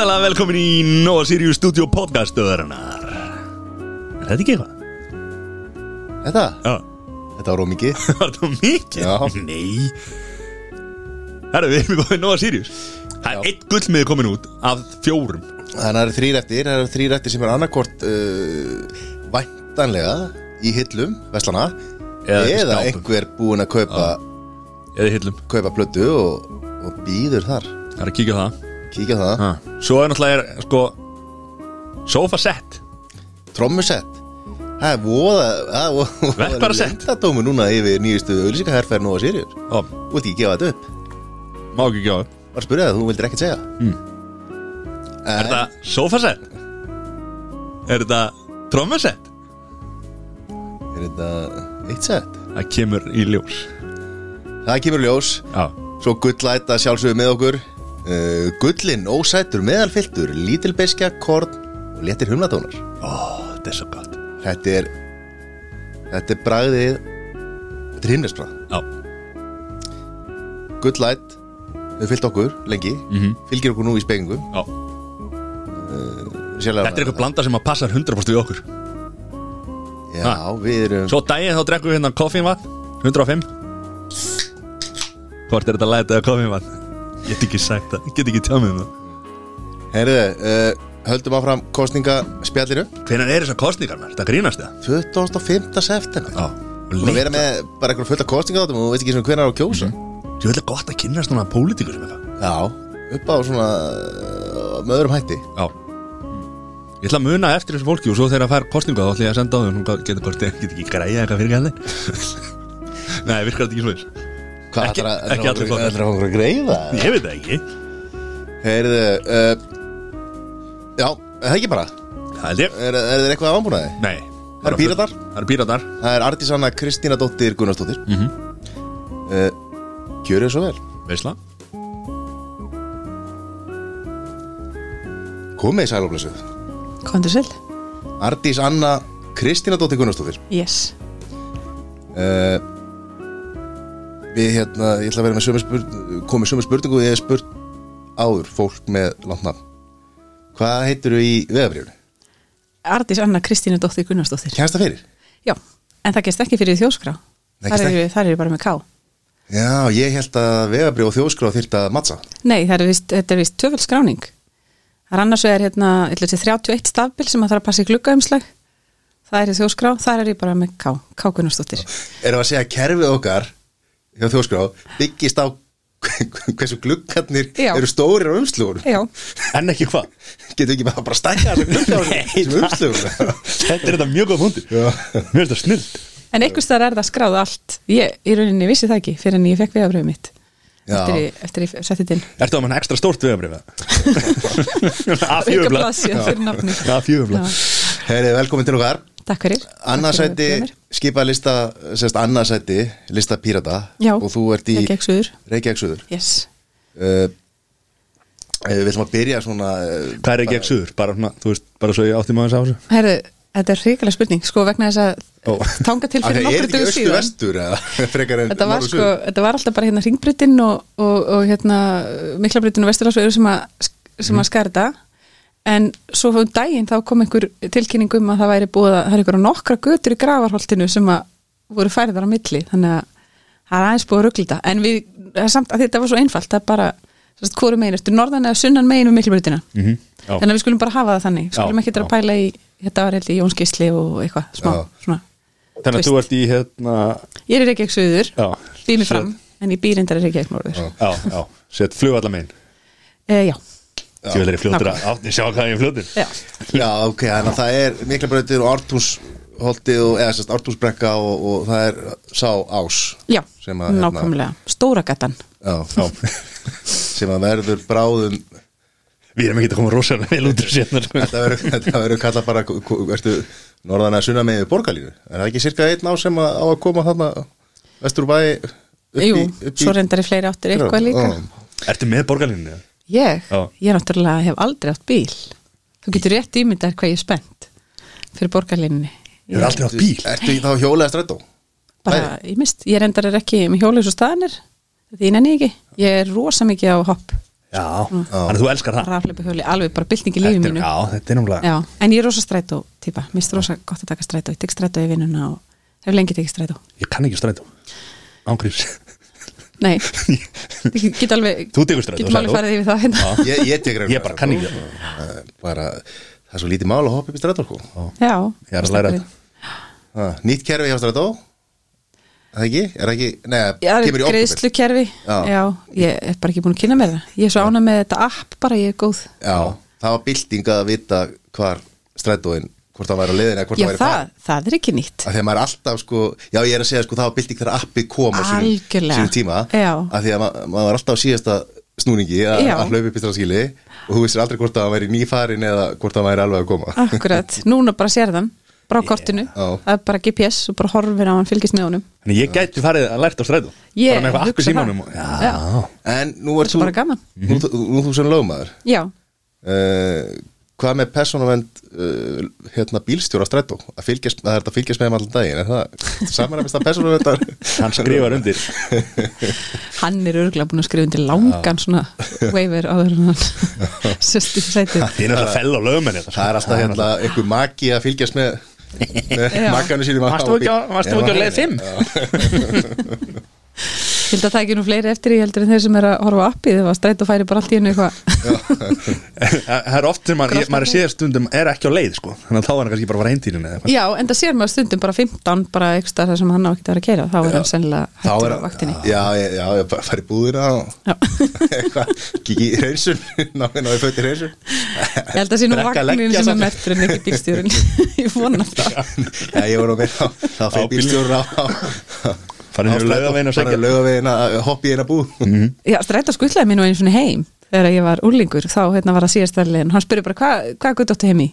Hjartalega velkomin í Nova Sirius Studio podcastöðarinnar Er þetta ekki eitthvað? Þetta? Já, Þetta var ómikið var þetta mikið? Já. Nei. Herra, við erum góðið Nova Sirius. Það er eitt gullmiði komin út af fjórum. Þannig að það eru þrýr eftir Það eru þrýr eftir sem er annarkort uh, Væntanlega í hillum Veslana Eða í Eða skápum. einhver búinn að kaupa Eða í hillum. Kaupa plötu og, og býður þar. Það er að kíkja á það Kíkja á það ha. Svo er náttúrulega, er, sko Sofa set Trommusett Það er voða Það er voða Verkfærasett. Lendadómu núna yfir nýjustu auðlýsingaherferð Nú að Sirius Ó, Þú vilt ekki gefa þetta upp má ekki gjóða Var að spyrja það, þú vildir ekkert segja Mm. Er þetta sofa set? Er þetta trommusett? Er þetta eitt sett? Það kemur í ljós Það kemur í ljós Já Svo gullæta sjálfsögðu með okkur uh, Gullin, ósætur, meðalfylltur Lítilbeskja, korn og léttir humlatónar Ó, þetta er svo gott. Þetta er Þetta er bragðið Þetta er himnesbragð Já. Gullæt Þau fyllt okkur lengi Mhm. Fylgir okkur nú í spengingum Já. Sérlega, Þetta er eitthvað blanda sem að passa 100% við okkur. Já, við erum Svo daginn þá drekkum við hérna koffínvatn 105 Hvort er þetta lætið að koffínvatn? Get ekki sagt það, get ekki tjáð með það. Herðu, uh, höldum áfram kostningaspjallinu Hvenær er þessar kostningar mér? Þetta grínast það? 25. september. Já. Þú að vera með bara eitthvað fullt af kostningaðátum og þú veist ekki hvernig á að kjósa. Þú vil gott að kynna svona þetta Já, upp á svona uh, með öðrum hætti. Já. Ég ætla að muna eftir þessu fólki og svo þegar það fær kostninga þá ætla ég að senda á þau Hún getur ekki græja eitthvað fyrir gæli Nei, virkar þetta ekki svo Hvað Ekki- ætlar að- ekki allir að flokkar. ætlar að fá einhverja greiða? Ég veit það ekki. Heyrðu, uh, já, er það ekki bara? Það held ég. Er, er þeir eitthvað ámbúnaði? Nei. Það eru Píratar? Það eru píratar. Það er Artís Anna Kristína Dóttir Gunnarsdóttir. Mhm. uh, Gjörðu svo vel. Veisla. Komið í sælóflösu Kondur sæl. Artís Anna Kristína Dóttir Gunnarsdóttir. Yes. Uh, Við hérna, ég ætla að vera með sömu spurningu komið sömu spurningu og ég hef spurt áður fólk með langt nafn. Hvað heitir þú í veðabrjöfni? Ardís Anna Kristínu Dóttir Gunnarsdóttir. Kjænst það fyrir? Já, en það gerst ekki fyrir þjóskrá Nei, Þar eru, eru bara með ká Já, ég held að vegabrið og þjóðskrá þyrft að mattsa Nei, það er vist, þetta er vist töfald skráning. Það er annars vegar hérna ég ætla að segja 31 stafbil sem að þarf að passa í gluggaumslag. Það er þjóskrá, þar er ég bara með ká Ká Gunnarsdóttir. Erum að segja að kerfið okkar hjá þjóðskrá byggist á hversu gluggarnir Já. eru stórir á umslugur Já, En ekki hvað? Getur ekki bara, þessar gluggar sem umslugur Þetta er þetta mjög góð punktur. Já. Mér finnst það snill en einhvers þar er það skráð allt. Ég í rauninni vissi það ekki fyrir en ég fekk vegabröðu mitt. Já. eftir, ég- setti þetta inn Ertu á mann ekstra stórt? Auka A4 blaðsíða fyrir nafni A4 blað Já, Herri, velkomin til okkar Takk fyrir Annarsæti, Takk fyrir að bjóða mér. skipa lista sérst annarsæti, lista pírata Já, og þú ert í Reykjavík suður. Reykjavík Suður Yes uh, Við ætlum að byrja svona uh, Hvað er ekki suður? Bara, svona, þú veist, bara svo ég átti maður á þessu Herðu, þetta er hrikalega spurning sko vegna þess að Ó. tanga til fyrir að nokkur austu síðan þetta var, sko, þetta var alltaf bara hérna ringbreytin og, og, og hérna miklabreytin og vesturlásvegur sem að, sem Mhm. að skarta en svo um daginn þá kom einhver tilkynning um að það væri búið að það er einhverja nokkra götur í gravarholtinu sem að voru færðar á milli. Þannig að það er aðeins búið að ruglita en við, er samt að þetta var svo einfalt það er bara, hvoru megin, ertu? Norðan eða sunnan megin um miklabreytina Mhm, já. þannig að við skulum bara hafa það þannig. Skulum ekki þetta að pæla í þetta var held í Jónskísli og eitthvað smá, Já. svona Þannig að þú ert í hérna Ég er Reykjavík Suður, Já, býð mér fram en ég býr endar Norður. Já, já, sett flugvallamein. E, Já, Vil er fljótur að átti sjá hvað ég er fljótur já, Já, ok, þannig að það er miklabrautir og ártúnsholti og eða sérst ártúnsbrekka og, og það er sá ás já Sem að, hérna- nákvæmlega. Stóra gatan já, Já, sem að verður bráðum við erum ekki að koma rosalega vel út úr sérna sko. Þetta verður, þetta verður kallað bara Vertu norðan að sunna með borgarlínu? Er það ekki cirka einn á sem að, á að koma þarna Vestur bæ upp Jú, í, svo reyndar í fleiri áttir eitthvað líka. Ertu með borgarlínu? Ég, Já. ég náttúrulega hef aldrei átt bíl. Þú getur rétt ímyndar hvað ég er spennt fyrir borgarlínunni. Ég er aldrei átt bíl. Ertu þá hjólega strætó? bara, ég mist, ég reyndar er ekki með hjólið svo staðanir því nenni ekki, ég er rosa mikið á hopp. Já, þannig að þú elskar það? Rafleipa hjóli, alveg bara bylting í lífi Þetta er- mínu. Já, þetta er náttúrulega Já, en ég er rosa strætó típa, mér finnst rosa gott að taka strætó. Ég tek strætó í vinnuna og hef lengi tekið strætó. Ég kann ekki strætó. Ángríms Nei, ég get alveg Þú tekur strætó, Getum alveg farið yfir það hérna. Ég, ég tek Ég bara kann ekki. það bara, Það er svo lítið mál að hoppa upp í strætó sko. Já, Ég er að læra þetta. Ha, Nýtt kerfi hjá strætó Það ekki? Er það ekki? Nei, Já, kemur í október. greiðslukerfi. Já. Já. ég er bara ekki búin að kynna með það. Ég er svo ánað með þetta app bara, ég er góð. Já, það var bylting að vita hvar strætóin hvort það væri á leiðin eða hvort Já, það væri það, farin. það er ekki nýtt að maður er alltaf sko, já ég er að segja sko það var bylting þegar appi kom á sínum, tíma Já. að því að ma maður var alltaf á síðasta snúningi að, Já. að hlaupa upp í strafskili og þú vissir aldrei hvort það væri nýfarin eða hvort það væri alveg að koma Akkurat, núna bara sér þann bara á kortinu, Já. það er bara GPS og bara horfir á hann, fylgist með honum Þannig ég gæti farið að lært á strætó Ég Bara með eitthvað símanum það. og- Já, Já. en nú er er gaman. nú, nú, nú þú sem lögmaður Já, uh, hvað með persónavend uh, hérna bílstjóra strætó? Að, fylgjast, að það er þetta að fylgjast með þeim allan daginn er það samanæmist að persónavendar Hann skrifar undir. Hann er örgulega búin að skrifa undir langan svona waiver áður en hann sest í sætið. Ég er náttúrulega fell á lögmenni það er alltaf hérna einhver maki að fylgjast með, með Já. makanu sínum Varstu varstu ekki á leið fimm? Ég held að það ekki nú fleiri eftir í heldur en þeir sem er að horfa á appið það var stræt og færi bara allt í hennu eitthvað. Það er oft sem maður, ég- maður séð stundum er ekki á leið sko. Þannig að þá er hann kannski bara að fara heimtíðin eða eitthvað. Já, en það sér maður stundum bara 15 bara eitthvað þar sem hann á ekki að vera að keira þá er hann sennilega hættur á vaktinni. Já, já, já, já, bara í búðina Já. eitthvað, kiki í hreinsun náðu náðu föt í hreinsun. Ég held að sé nú vagnin er ekki já, hefur laugavegin að að hoppa í eina búð Já, stræt og skuttlaði mér nú einu svona heim þegar ég var úrlingur, þá hérna var það síðastæðilegin hann spurði bara, hvað hva gutt áttu heim í?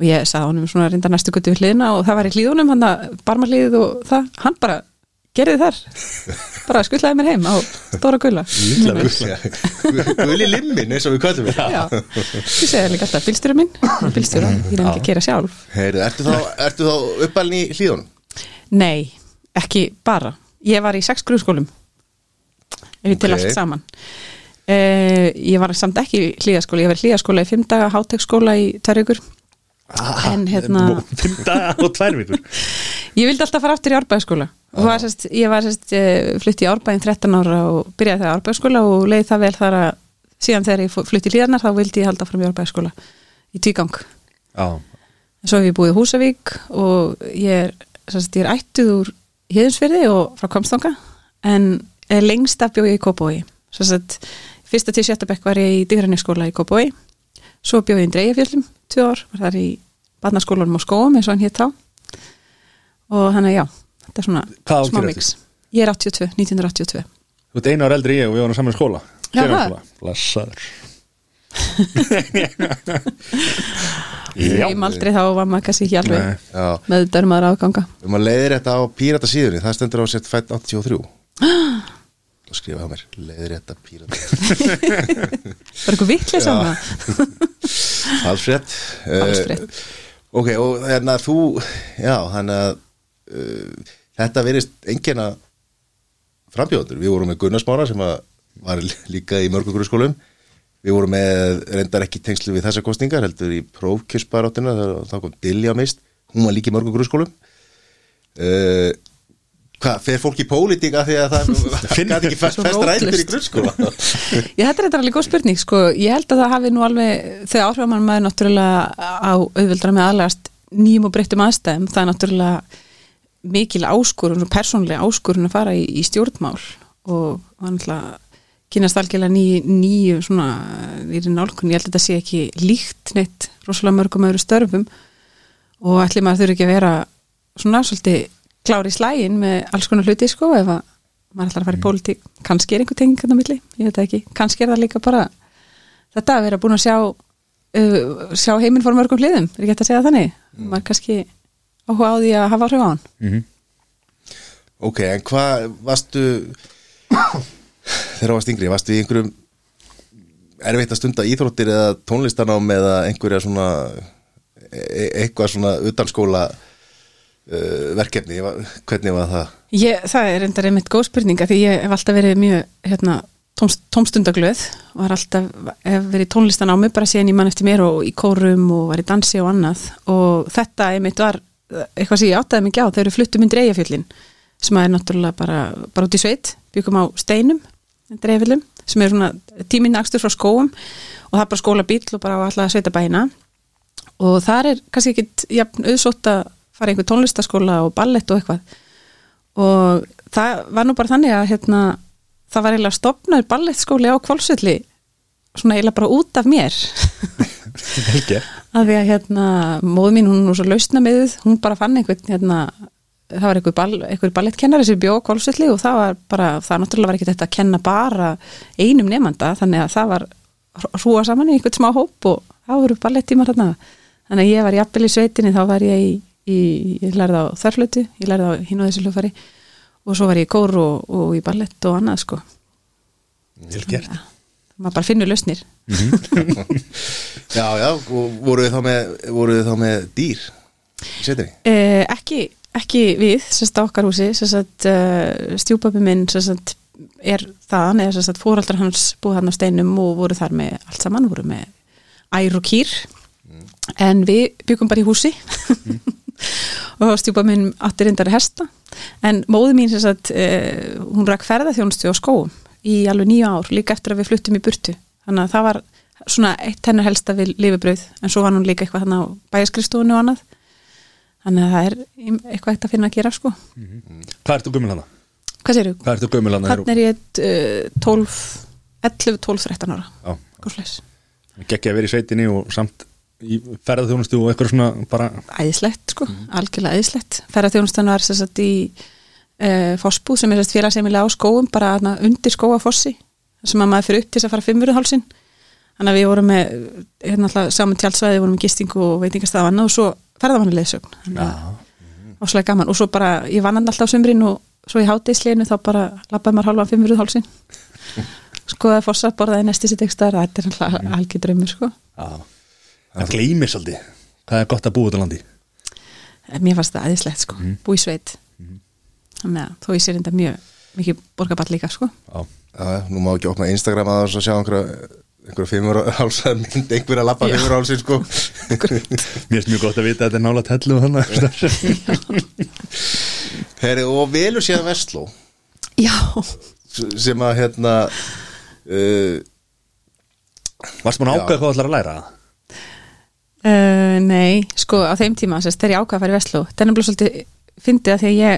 og ég sagði honum svona reynda næstu guttu við hliðina og það var í hlíðunum hann að barmarhlíðið og það, hann bara gerði þar, bara skuttlaði mér heim á stóra gulla. Guli limmin eins og við kvöldum Já, ég segi líka alltaf bílstjóra minn. Bílstjóra, ég reyndi að gera sjálf. Heyrðu, ertu þá, ertu þá uppalinn í hlíðunum? Nei, ekki bara. Ég var í sex grunnskólum. Ég til allt saman. Uh, Ég var samt ekki í hlíðaskóla. Ég var í hlíðaskóla í fimm daga Hátekskóla í tvær ykkur En hérna Fimm daga og tvær vikur. Ég vildi alltaf fara aftur í árbæðaskóla og var, sest, ég var sest, eh, flutti í árbæðin 13 ára og byrjaði það í árbæðaskóla og leiði það vel þar að síðan þegar ég flutti í hlíðarnar þá vildi ég halda fram í árbæðaskóla í tvígang. Já, Svo hef ég búið í Húsavík og ég er, sest, ég er ættuð úr Híðinsfyrði og frá Komstanga en er lengst að bjóði í Kópói. Sest, fyrsta til sjötta bekk var ég í Digræniskóla í Kópói. Svo bjóði ég í Dreigafjöllum tvö ár, var þar í barnaskólanum á skóum eins og hann hétt þá. Og þannig að já, þetta er svona ár smá mix. Ég er 82, 1982. þú ert einu ára eldri ég og við varum saman í skóla Já, Héraðsskóla. Blessaður Ég aldrei þá var maður kannski ekki alveg með dörmaður afganga. við maður leiðir þetta á pírata síðunni. Það stendur á sett fætt 83 og skrifa það mér leiðir þetta pírata. Var eitthvað vitlega saman? Alfred Alfred. uh, Ok, og hérna þú já, hann að uh, þetta verist engina frambjóðandur, við vorum með Gunnarsmára sem að var líka í mörgum grunnskólum við vorum með reyndar ekki tengslu við þessar kostningar, heldur í prófkjörsbaráttina þá kom Dilja mist. Hún var líka í mörgum grunnskólum. Uh, hvað, fer fólk í pólitíka því að það Finn- gæti ekki fest, rættur í grunnskóla? Já, þetta er alveg góð spurning, sko, ég held að það hafi nú alveg, þegar áhrifamann maður náttúrulega á auðvöldra með aðlagast nýjum og breyttum aðstæðum, það er náttúrulega mikil áskorun og persónlega áskorun að fara í, í stjórnmál og var náttúrulega kynast algjörlega ný, nýju svona nýri nálkun, ég held að þetta sé ekki líkt neitt rosalega mörgum öðru störfum og ætli maður þurfi ekki að vera svona svolítið klári í slægin með alls konar hluti sko ef að maður ætlar að fara í pólitík. Kannski er einhver tenging þetta milli, ég veit ekki. Kannski er það líka bara þetta að vera búin að sjá uh, sjá heiminn fór mörgum hliðum, er ekki hægt að segja þannig? Maður kannski áhuga á því að hafa áhrif á hann. Mhm. Ok, en hvað varstu þegar þú varst yngri, varstu í einhverjum erfitt að stunda íþróttir eða tónlistanám eða einhverja svona e eitthvað svona utanskóla uh, verkefni, hvernig var það? ég, það er endar einmitt góð spurninga því ég hef alltaf verið mjög hérna, tómst, tómstundaglöð og har alltaf verið í tónlistan á mig bara síðan ég mann eftir mér og í kórum og var í dansi og annað. Og þetta einmitt var eitthvað sem ég áttaði ekki á þau eru fluttum inn dreigafjöllin sem er náttúrulega bara, bara út í sveit byggum á steinum dreigafjöllum sem er svona tíminn akstur frá skóum og það er bara skóla bíl og bara á alla sveitabæina. Og þar er kannski ekkit jafn auðsótt að fara einhver tónlistaskóla og ballett og eitthvað. Og það var nú bara þannig að hérna, það var eiginlega stopnaður ballettskóli á kvolsvelli svona eiginlega bara út af mér. Að því að hérna, móð mín hún er svo lausna með hún bara fann einhvern hérna, það var einhver, ball, einhver ballettkennari sem bjó á kvolsvelli og það var bara, það náttúrulega var ekki þetta að kenna bara einum nefnda, þannig að það var hrúa saman í einhvern smá hóp og það voru ballettímar hérna þannig að ég var jafnvel í sveitinni, þá var ég í, í ég lærði á þörflötu, ég lærði á hinn og þessu hljófari og svo var ég í kór og, og í ballett og annað sko. Vel gert. ja, maður bara finnur lausnir. Já, já, og voru þið þá með, voru þið þá með dýr í setinni? eh, ekki, ekki við sérst á okkar húsi sérst uh, stjúpapi minn sérst er þaðan eða sérst fóraldrar hans búið hann á steinum og voru þar með allt saman, voru með ær og kýr. En við byggum bara í húsi. Og stjúpa minn átti reyndari hesta. En móðu mín sem sagt uh, hún rak ferðarþjónustu á skóum í alveg nýju ár, líka eftir að við fluttum í burtu. Þannig að það var svona eitt hennar helsta við lifibrauð, en svo var hún líka eitthvað þannig á annað þannig að það er eitthvað eitt að finna að gera sko. Hvað ertu gömul hana? Hvað séru? Hvað ertu gömul hana? Þannig er ég uh, 12 11, 12, 13 ára geggja að vera í sveitinni og samt í ferðarþjónustu og eitthvað svona bara æðislegt sko, algjörlega æðislegt ferðarþjónustan var sérst í uh, Fossbúð sem er sérst félagsemilega á skóum bara þarna undir skóafossi sem að maður fyrir upp til þess að fara fimmurðhálsin þannig að við vorum með hérna alltaf saman tjálsvæði, vorum með gistingu og veitingastaf annað og svo að áslega gaman. Og svo bara ég vann hann alltaf á sumrin og svo í hátegisleginu þá bara lappaði maður hálfan fimmurðhálsin skoðaði fossa, borðaði næsti sitt ekstra þetta er alltaf algjör draumur sko. Já, það gleymir svolítið. Hvað er gott að búa út á landi? mér fannst það aðeinslegt sko, mm. búi sveit. Þannig að þó ég sér þetta mjög mikið borgarball líka sko. Já, Já, nú má ekki opna Instagram að þess að sjá einhverja einhverja fimmur hálsa mynd einhverja lappa fimmur hálsin sko. Mér finnst mjög gott að vita að þetta er nála tellu og þannig Heri, og velur síðan Vestló? Já, sem að hérna uh, Varst maður ákveð hvað ætlar að læra? uh, nei sko á þeim tíma, sérst, þegar ég ákvað að fara í Vestló þetta er nefnilega svolítið fyndið að því að ég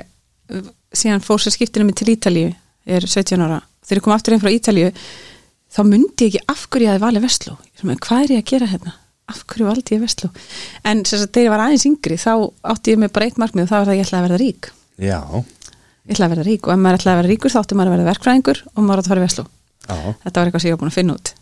uh, síðan fór sér skiptinu mig til Ítalíu ég er 17 ára, þegar ég kom aftur einn frá Ítalíu þá myndi ég ekki af hverju ég hafi valið Vestló, hvað er ég að gera hérna? Af hverju valdi ég Vestló? En sérst, þegar ég var aðeins yngri, þá átti ég með bara eitt markmið og það var það að ég ætlaði að verða rík. Já, ég ætlaði að verða rík og ef maður ætlaði að verða ríkur þá átti maður að verða verkfræðingur og maður átti að fara í Vestló. Þetta var eitthvað sem ég var búin að finna út.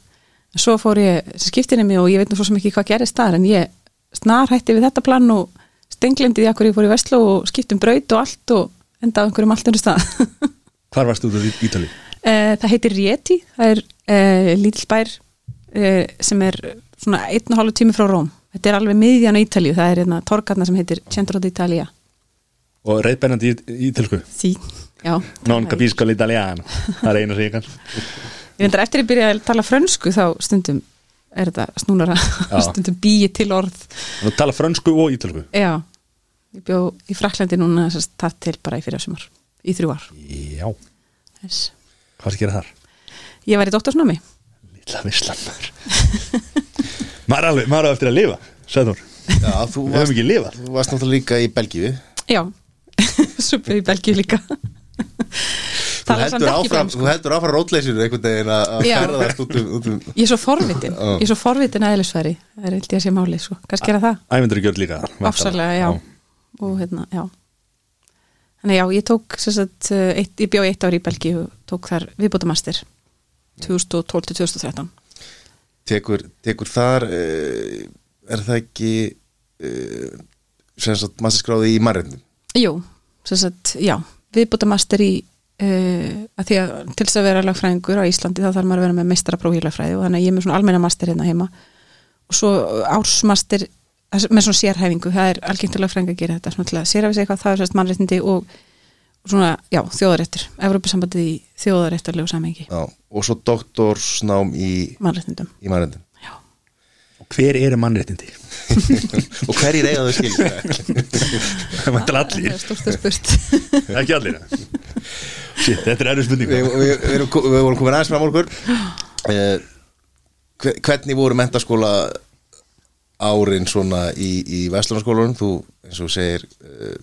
En svo fór ég skiptinni mig og ég veit nú svo sem ekki hvað gerist þar en ég snar hætti við þetta plan og stenglemdi því að hverju ég fór í Vestló og skiptum braut og allt og enda á einhverjum allt ennur stað. Hvar varst þú út í Ítali? Eh, það heitir Rieti það er uh, lítill bær uh, sem er svona einn og hálfu tími frá Róm. Þetta er alveg miðjan á Ítalíu. Það er hérna torgarna sem heitir Centro d'Italia. Og reyðbennandi í Ítalsku? sí, já. Non capisco l'italiano. Það er eina sem ég kann Ég veitur eftir ég byrjaði að tala frönsku þá stundum er þetta snúnara stundum býi til orð. Þú tala frönsku og ítalsku? Já, ég bjó í Fraklandi núna að það til bara í fyrir sumar í þrjú ár. Já, yes. hvað er að gera þar? Ég var í doktorsnámi. Lilla vislannar Maður er alveg, er eftir að lifa Sæður, Já, þú við höfum ekki lifað. þú varst náttúrulega líka í Belgíu. Já, bjó í Belgíu líka. Þú heldur áfram, fransku. þú heldur áfram rótleysinu einhvern veginn að að Já. ferðast út um, út um Ég er svo forvitin, Já. ég er svo forvitin aðeinsfæri það er held ég að sé málið svo, kannski gera það Ævendur gjörð líka Afsarlega, já. og hérna, já. Þannig já, ég tók sem sagt, eh, eitt, ég bjó í eitt ár í Belgíu og tók þar viðbótamaster 2012-2013 tekur, tekur þar uh, er það ekki uh, sem sagt masterskráði í mannreitnum Jú, sem sagt, já, viðbútamaster í uh, að því að til þess að vera lagfræðingur á Íslandi þá þarf maður að vera með meistarapróf í lagfræði og þannig að ég er með svona almenna master hérna heima. Og svo ársmaster með svona sérhæfingu, það er að lagfræðinga að gera þetta svona til að sérhæfi sig eitthvað, það er sérst mannréttindi og, svona, já, þjóðaréttur. Evrópusambandið í þjóðaréttarlegu samengi Já, og svo doktorsnám í, mannréttindum. í mannendin Og hver eru mannréttindi? og hverjir eiga þau skil Það Það allir, er stort og spurt. Ekki allir Shit, þetta er erfið spurning. Við, við, við, við vorum komin aðeins fram á okkur. Eh, hve- hvernig voru mentaskóla árin svona í, í Vestlunarskólanum þú eins og segir eh,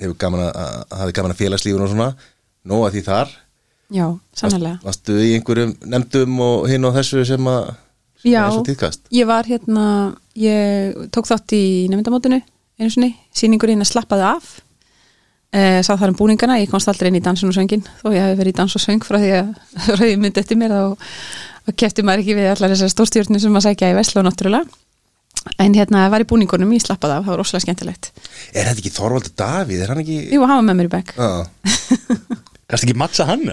hefur gaman að, að hafi gaman að félagslífun og svona nóga því þar. Já, sannlega varstu í einhverjum nefndum og hinn og þessu sem að sem Já, ég var hérna ég tók þátt í nefndamótinu einu sinni, sýningurinn að slappaði af. E, sá þar um búningana ég komst aldrei inn í dansun og söngin þó ég hef verið í dans og söng frá því að ég myndi eftir mér og kefti maður ekki við allar þessar stórstjórnir sem maður sækja í Veslu náttúrulega en hérna var í búningunum, ég slappaði af það var rosalega skemmtilegt er þetta ekki Þorvaldur Davíð, er hann ekki Jú, hann var með mér í Já, Kannski ekki mattsa hann?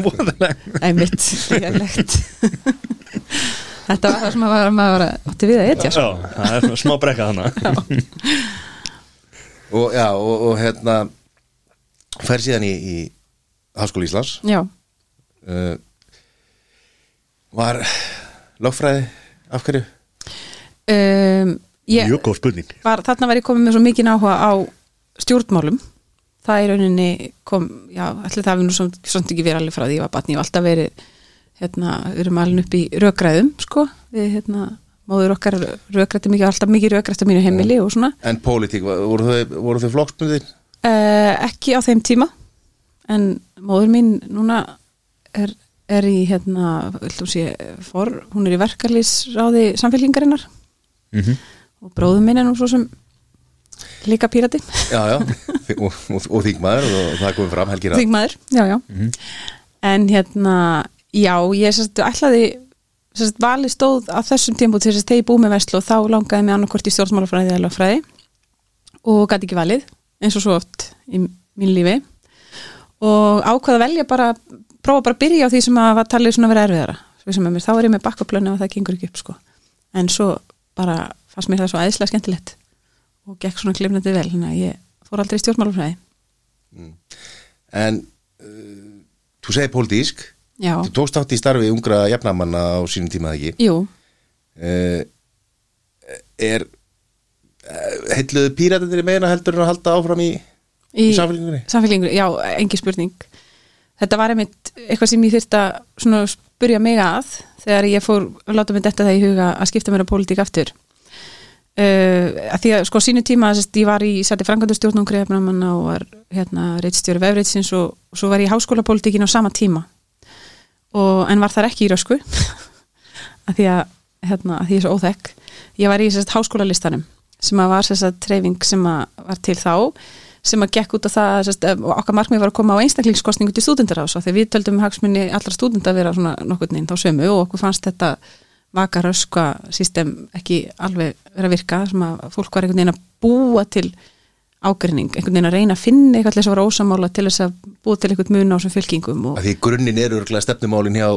Voðalega. einmitt, lélegt Þetta var það sem maður, maður átti við að etja sko. Já, það er smá brekka þannig og, já, og, og hérna fer síðan í, í Háskóli Íslands Já, uh, var lögfræði af hverju? Um, ég, Mjög góð spurning. var, þarna var ég komið með svo mikið áhuga á stjórnmálum. Það í rauninni kom, já, allir það hafi nú svona ekki verið alveg frá því ég var batni, ég hef alltaf verið hérna, við erum alveg upp í rökræðum sko, við hérna móður okkar rökrætti mikið, alltaf mikið rökrætti á mínu heimili og svona, En pólitík, voru þau, voru þau flokksbundin? uh, ekki á þeim tíma. En móður mín núna er, er í hérna, viltum sé, for, hún er í verkarlýsráði samfélkingarinnar mm og bróðum minn er nú svo sem líka pírati. Já, já, og, og, og þingmaður og það komið fram helgir að Þingmaður, já, já. En hérna, já, ég sérst, ætlaði sérst, vali stóð á þessum tímpú til þess að ég búið með verslu og þá langaði mig annarkvort í stjórnmálafræði eða lögfræði og gæti ekki valið eins og svo oft í mín lífi. Og ákvaða að velja bara prófa bara að byrja á því sem að talið svona að vera erfiðara. Sem er mér, þá er ég með bakkaplönu og það gengur ekki upp sko. En svo bara fannst mér það svo æðislega skemmtilegt og gekk svona klifnandi vel þannig að ég fór aldrei í stjórnmálafræði. En uh, þú segir pólitísk. Já, Þú tókst átt í starfi ungra jafnamanna á sínum tíma eða ekki? Jú, uh, Er uh, heilluðu píratendir í meina heldur en að halda áfram í, í, í samfélgingunni? samfélkingu, já, engi spurning þetta var einmitt eitthvað sem ég þyrst að spurja mig að þegar ég fór að láta mig detta það í huga að skipta mér á pólitík aftur. Uh, að því að sko sínu tíma sest, ég var í, sætti frangandustjórn og var hérna reitstjóri vefreitsins og, og svo var ég í háskólapólitíkin á sama tíma. Og, en var þar ekki í rösku að því að, hérna, að því er svo óþekk. Ég var í sérst háskólalistanum sem að var sérst treyfing sem að var til þá sem að gekk út á það sérst, okkar markmið var að koma á einstaklingskostningu til stúdendarás þegar við töldum hagsmunni allra stúdenda að vera svona nokkurn veginn þá sömu og okkur fannst þetta vaka röskva system ekki alveg vera að virka sem að fólk var einhvern veginn að búa til ágrinning, einhvern veginn að reyna að finna eitthvað til þess að vera ósamála til þess að búa til einhvern mun á þessum fylkingum og Af Því grunninn eru örglega stefnumálin hjá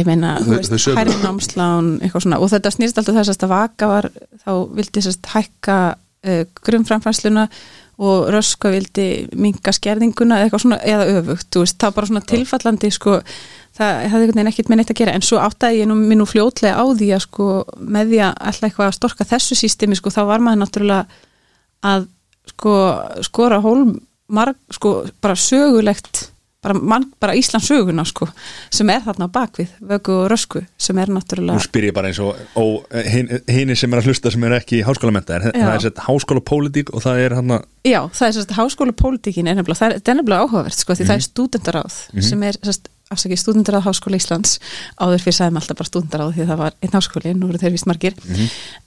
ég meina, hærri námslán eitthvað svona, og þetta snýrst alltaf þess að vaka var, þá vildi sérst hækka uh, grunnframfærsluna og röska vildi minka skerðinguna eða eitthvað svona, eða öfugt þú veist, það var bara svona tilfallandi sko, það hefði einhvern veginn ekkert með neitt að gera. En svo áttaði ég nú, mér nú fljótlega á því að sko, með því að alltaf eitthvað að storka þessu sístemi, sko, þá var maður náttúrulega að sko, skora hólm marg, sko, bara sögulegt bara, mann, bara Íslands söguna sko, sem er þarna bakvið vögu og rösku sem er náttúrulega spyr ég bara eins og, og hinn sem er að hlusta sem er ekki háskólamenta er, það er sett háskólapólitík og það er hann að já, það er sérst háskóla pólitíkin er nefnilega, það er, nefnilega áhugavert sko, því það er stúdendaráð sem er sérst, afsakið stúdendaráð Háskóla Íslands áður fyrir sæðum alltaf bara stúdendaráð því það var einn háskóli, nú eru þeir vist margir.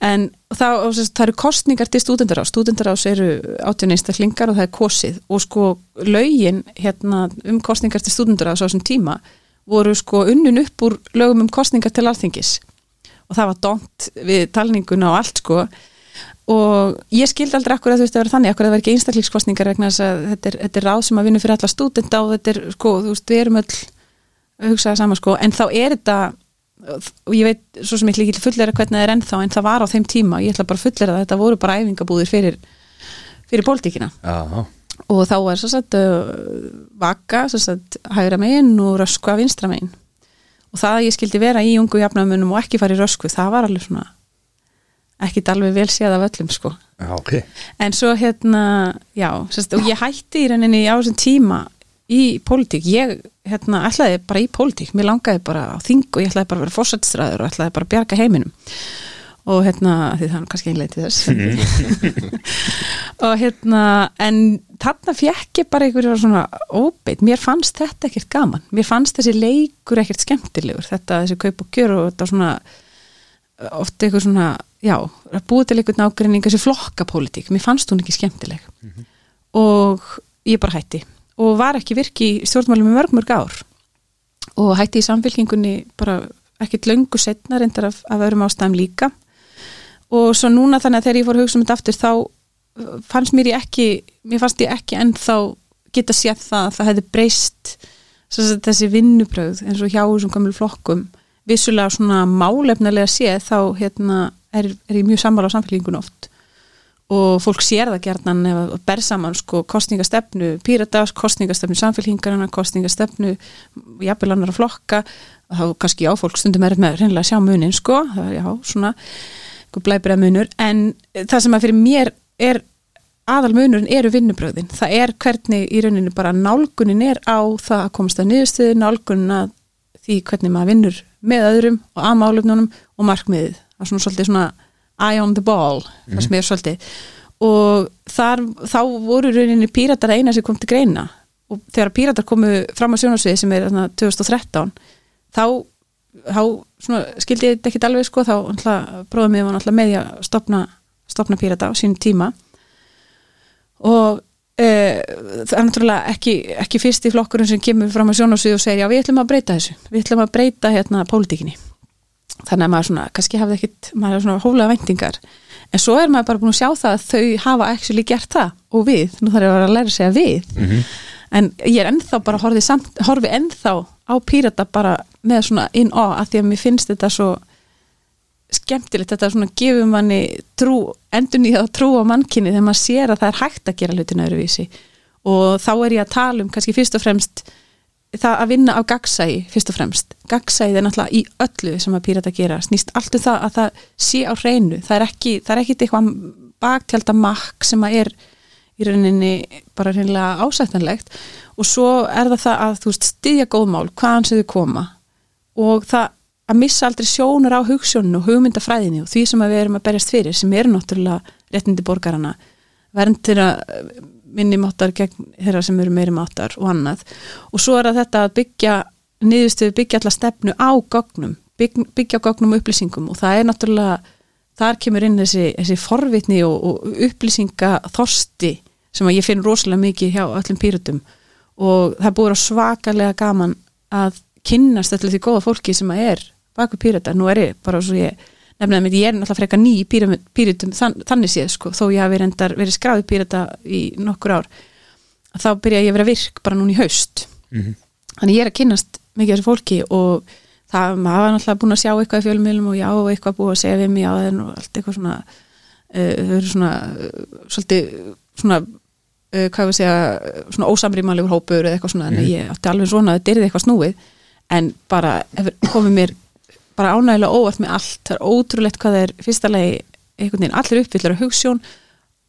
En þá, og sérst, það eru kostningar til stúdendaráð, stúdendaráðs eru átjón einstaklingar og það er kosið. Og sko lögin hérna um kostningar til stúdendaráðs á þessum tíma voru sko unnun upp úr lögum um kostningar til alþingis. Og það var dont við talninguna og allt sko. Og ég skildi aldrei akkur að þú veist að vera þannig akkur að það var ekki einstaklíkskostningar vegna þess að þetta er, þetta er ráð sem að vinna fyrir alla stúdenda og þetta er sko, þú veist, við erum öll að hugsa það sama sko, en þá er þetta og ég veit svo sem ég ekki fullera hvernig það er ennþá, en það var á þeim tíma ég ætla bara að fullera það, þetta voru bara æfingabúðir fyrir fyrir pólitíkina. Og þá var svo sagt uh, vaka, svo sagt hægra megin og röskva vinstra megin. Og það að ég skildi vera í ungu jafnamunum og ekki fara í röskvu, það var alveg svona ekkit alveg vel séð af öllum sko. Já, ok. En svo hérna, já, sérst, og ég hætti í rauninni á þessum tíma í pólitík, ég hérna ætlaði bara í pólitík, mér langaði bara á þing og ég ætlaði bara að vera fórsættstræður og ætlaði bara að bjarga heiminum. Og hérna, því það er kannski einlega til þess. Og hérna en þarna fekk ég bara einhverju svona óbeitt, mér fannst þetta ekkert gaman, mér fannst þessi leikur ekkert skemmtilegur, þetta þessi kaup og gjör og þetta svona oft eitthvað svona, já, að búið til einhvern ágrinning þessi flokkapólitík. Mér fannst hún ekki skemmtileg. Og ég bara hætti og var ekki virki í stjórnmálum í mörg mörg ár. Og hætti í samfélkingunni bara ekkert löngu setna reyndar af, af öðrum ástæðum líka. Og svo núna þannig að þegar ég fór að hugsa um þetta aftur þá uh, fannst mér ég ekki mér fannst ég ekki ennþá geta séð það að það hefði breyst þessi vinnubröð eins og hjá þessum gamlu flokkum. Vissulega svona málefnilega séð þá hérna, er, er ég mjög sammála á samfélkingun oft og fólk sér það gerðan að ber saman sko kostningastefnu Píratas, kostningastefnu samfélkingarna kostningastefnu jafnvel annar að flokka. Þá kannski já, fólk stundum er með reynilega að sjá munin sko, það er já, svona blæbir að munur, en það sem að fyrir mér er aðal munurinn eru vinnubröðin, það er hvernig í rauninu bara nálgunin er á það að komast að niðurstöðu, nálgunin að því hvernig maður vinnur með öðrum og að málefnunum og markmiðið. Það er svona svolítið svona eye on the ball er svolítið. Og þar, þá voru rauninni píratar eina sem kom til greina. Og þegar píratar komu fram á sjónarsviði sem er þarna 2013 þá, þá svona, skildi ég þetta ekki alveg sko. Þá bróðum við var með að stopna, stopna pírata á sínum tíma. Og e, það er náttúrulega ekki, ekki fyrst í flokkurinn sem kemur fram á sjónarsvið og segir já við ætlum að breyta þessu, við ætlum að breyta hérna pólitíkinni þannig að maður svona, kannski hafði ekkit maður svona hóflega væntingar. En svo er maður bara búin að sjá það að þau hafa actually gert það og við, nú þarf ég að læra að segja við. Mm -hmm. en ég er ennþá bara horfið ennþá á pírata bara með svona inn á að því að mér finnst þetta svo skemmtilegt, þetta svona gefur manni trú, endur nýða trú á mannkinni þegar maður sér að það er hægt að gera hlutin öðruvísi. Og þá er ég að tala um kannski fyrst og fremst það að vinna á gagsægi fyrst og fremst. Gagsægið er náttúrulega í öllu sem að pírata gera. Snýst allt um það að það sé á hreinu. Það er ekki, það er ekkit eitthvað baktjaldamakk sem að er í rauninni bara reynilega ásættanlegt. Og svo er það það að þú veist styðja góðmál, hvaðan séu koma. Og það að missa aldrei sjónur á hugssjónu og hugmyndafræðinu og því sem við erum að berjast fyrir sem eru náttúrulega réttindi borgarana verður að minni máttar gegn þeirra sem eru meiri máttar og annað. Og svo er þetta að byggja niðurstöðu byggja allar stefnu á gognum bygg, byggja gognum og upplýsingum. Og það er náttúrulega, þar kemur inn þessi, þessi forvitni og, og upplýsinga þorsti sem að ég finn rosalega mikið hjá öllum pýrutum og það búið á svakalega gaman að kynnast allir því góða fólki sem að er baku pýrutar, nú er ég bara svo ég nefnilega með ég er náttúrulega freka ný pýritum þann, þannig séð sko, þó ég hafi reyndar verið skráðið pýrita í nokkur ár þá byrja ég að vera virk bara núna í haust Mm -hmm. þannig ég er að kynnast mikið þessu fólki og það, maður náttúrulega búin að sjá eitthvað í fjölumilum og já, eitthvað búið að segja við mig á þenn og allt eitthvað svona uh, þau eru svona uh, svolítið svona uh, hvað ég að segja, svona ósamrýmanlegur hópur eða eitthvað svona, en Mhm. ég átti alveg svona að þetta er eitthvað snúið, en bara hefur komið mér bara ánægilega óvart með allt, það er ótrúlegt hvað er fyrsta lagi, einhvern veginn allir uppfyllar að hugssjón,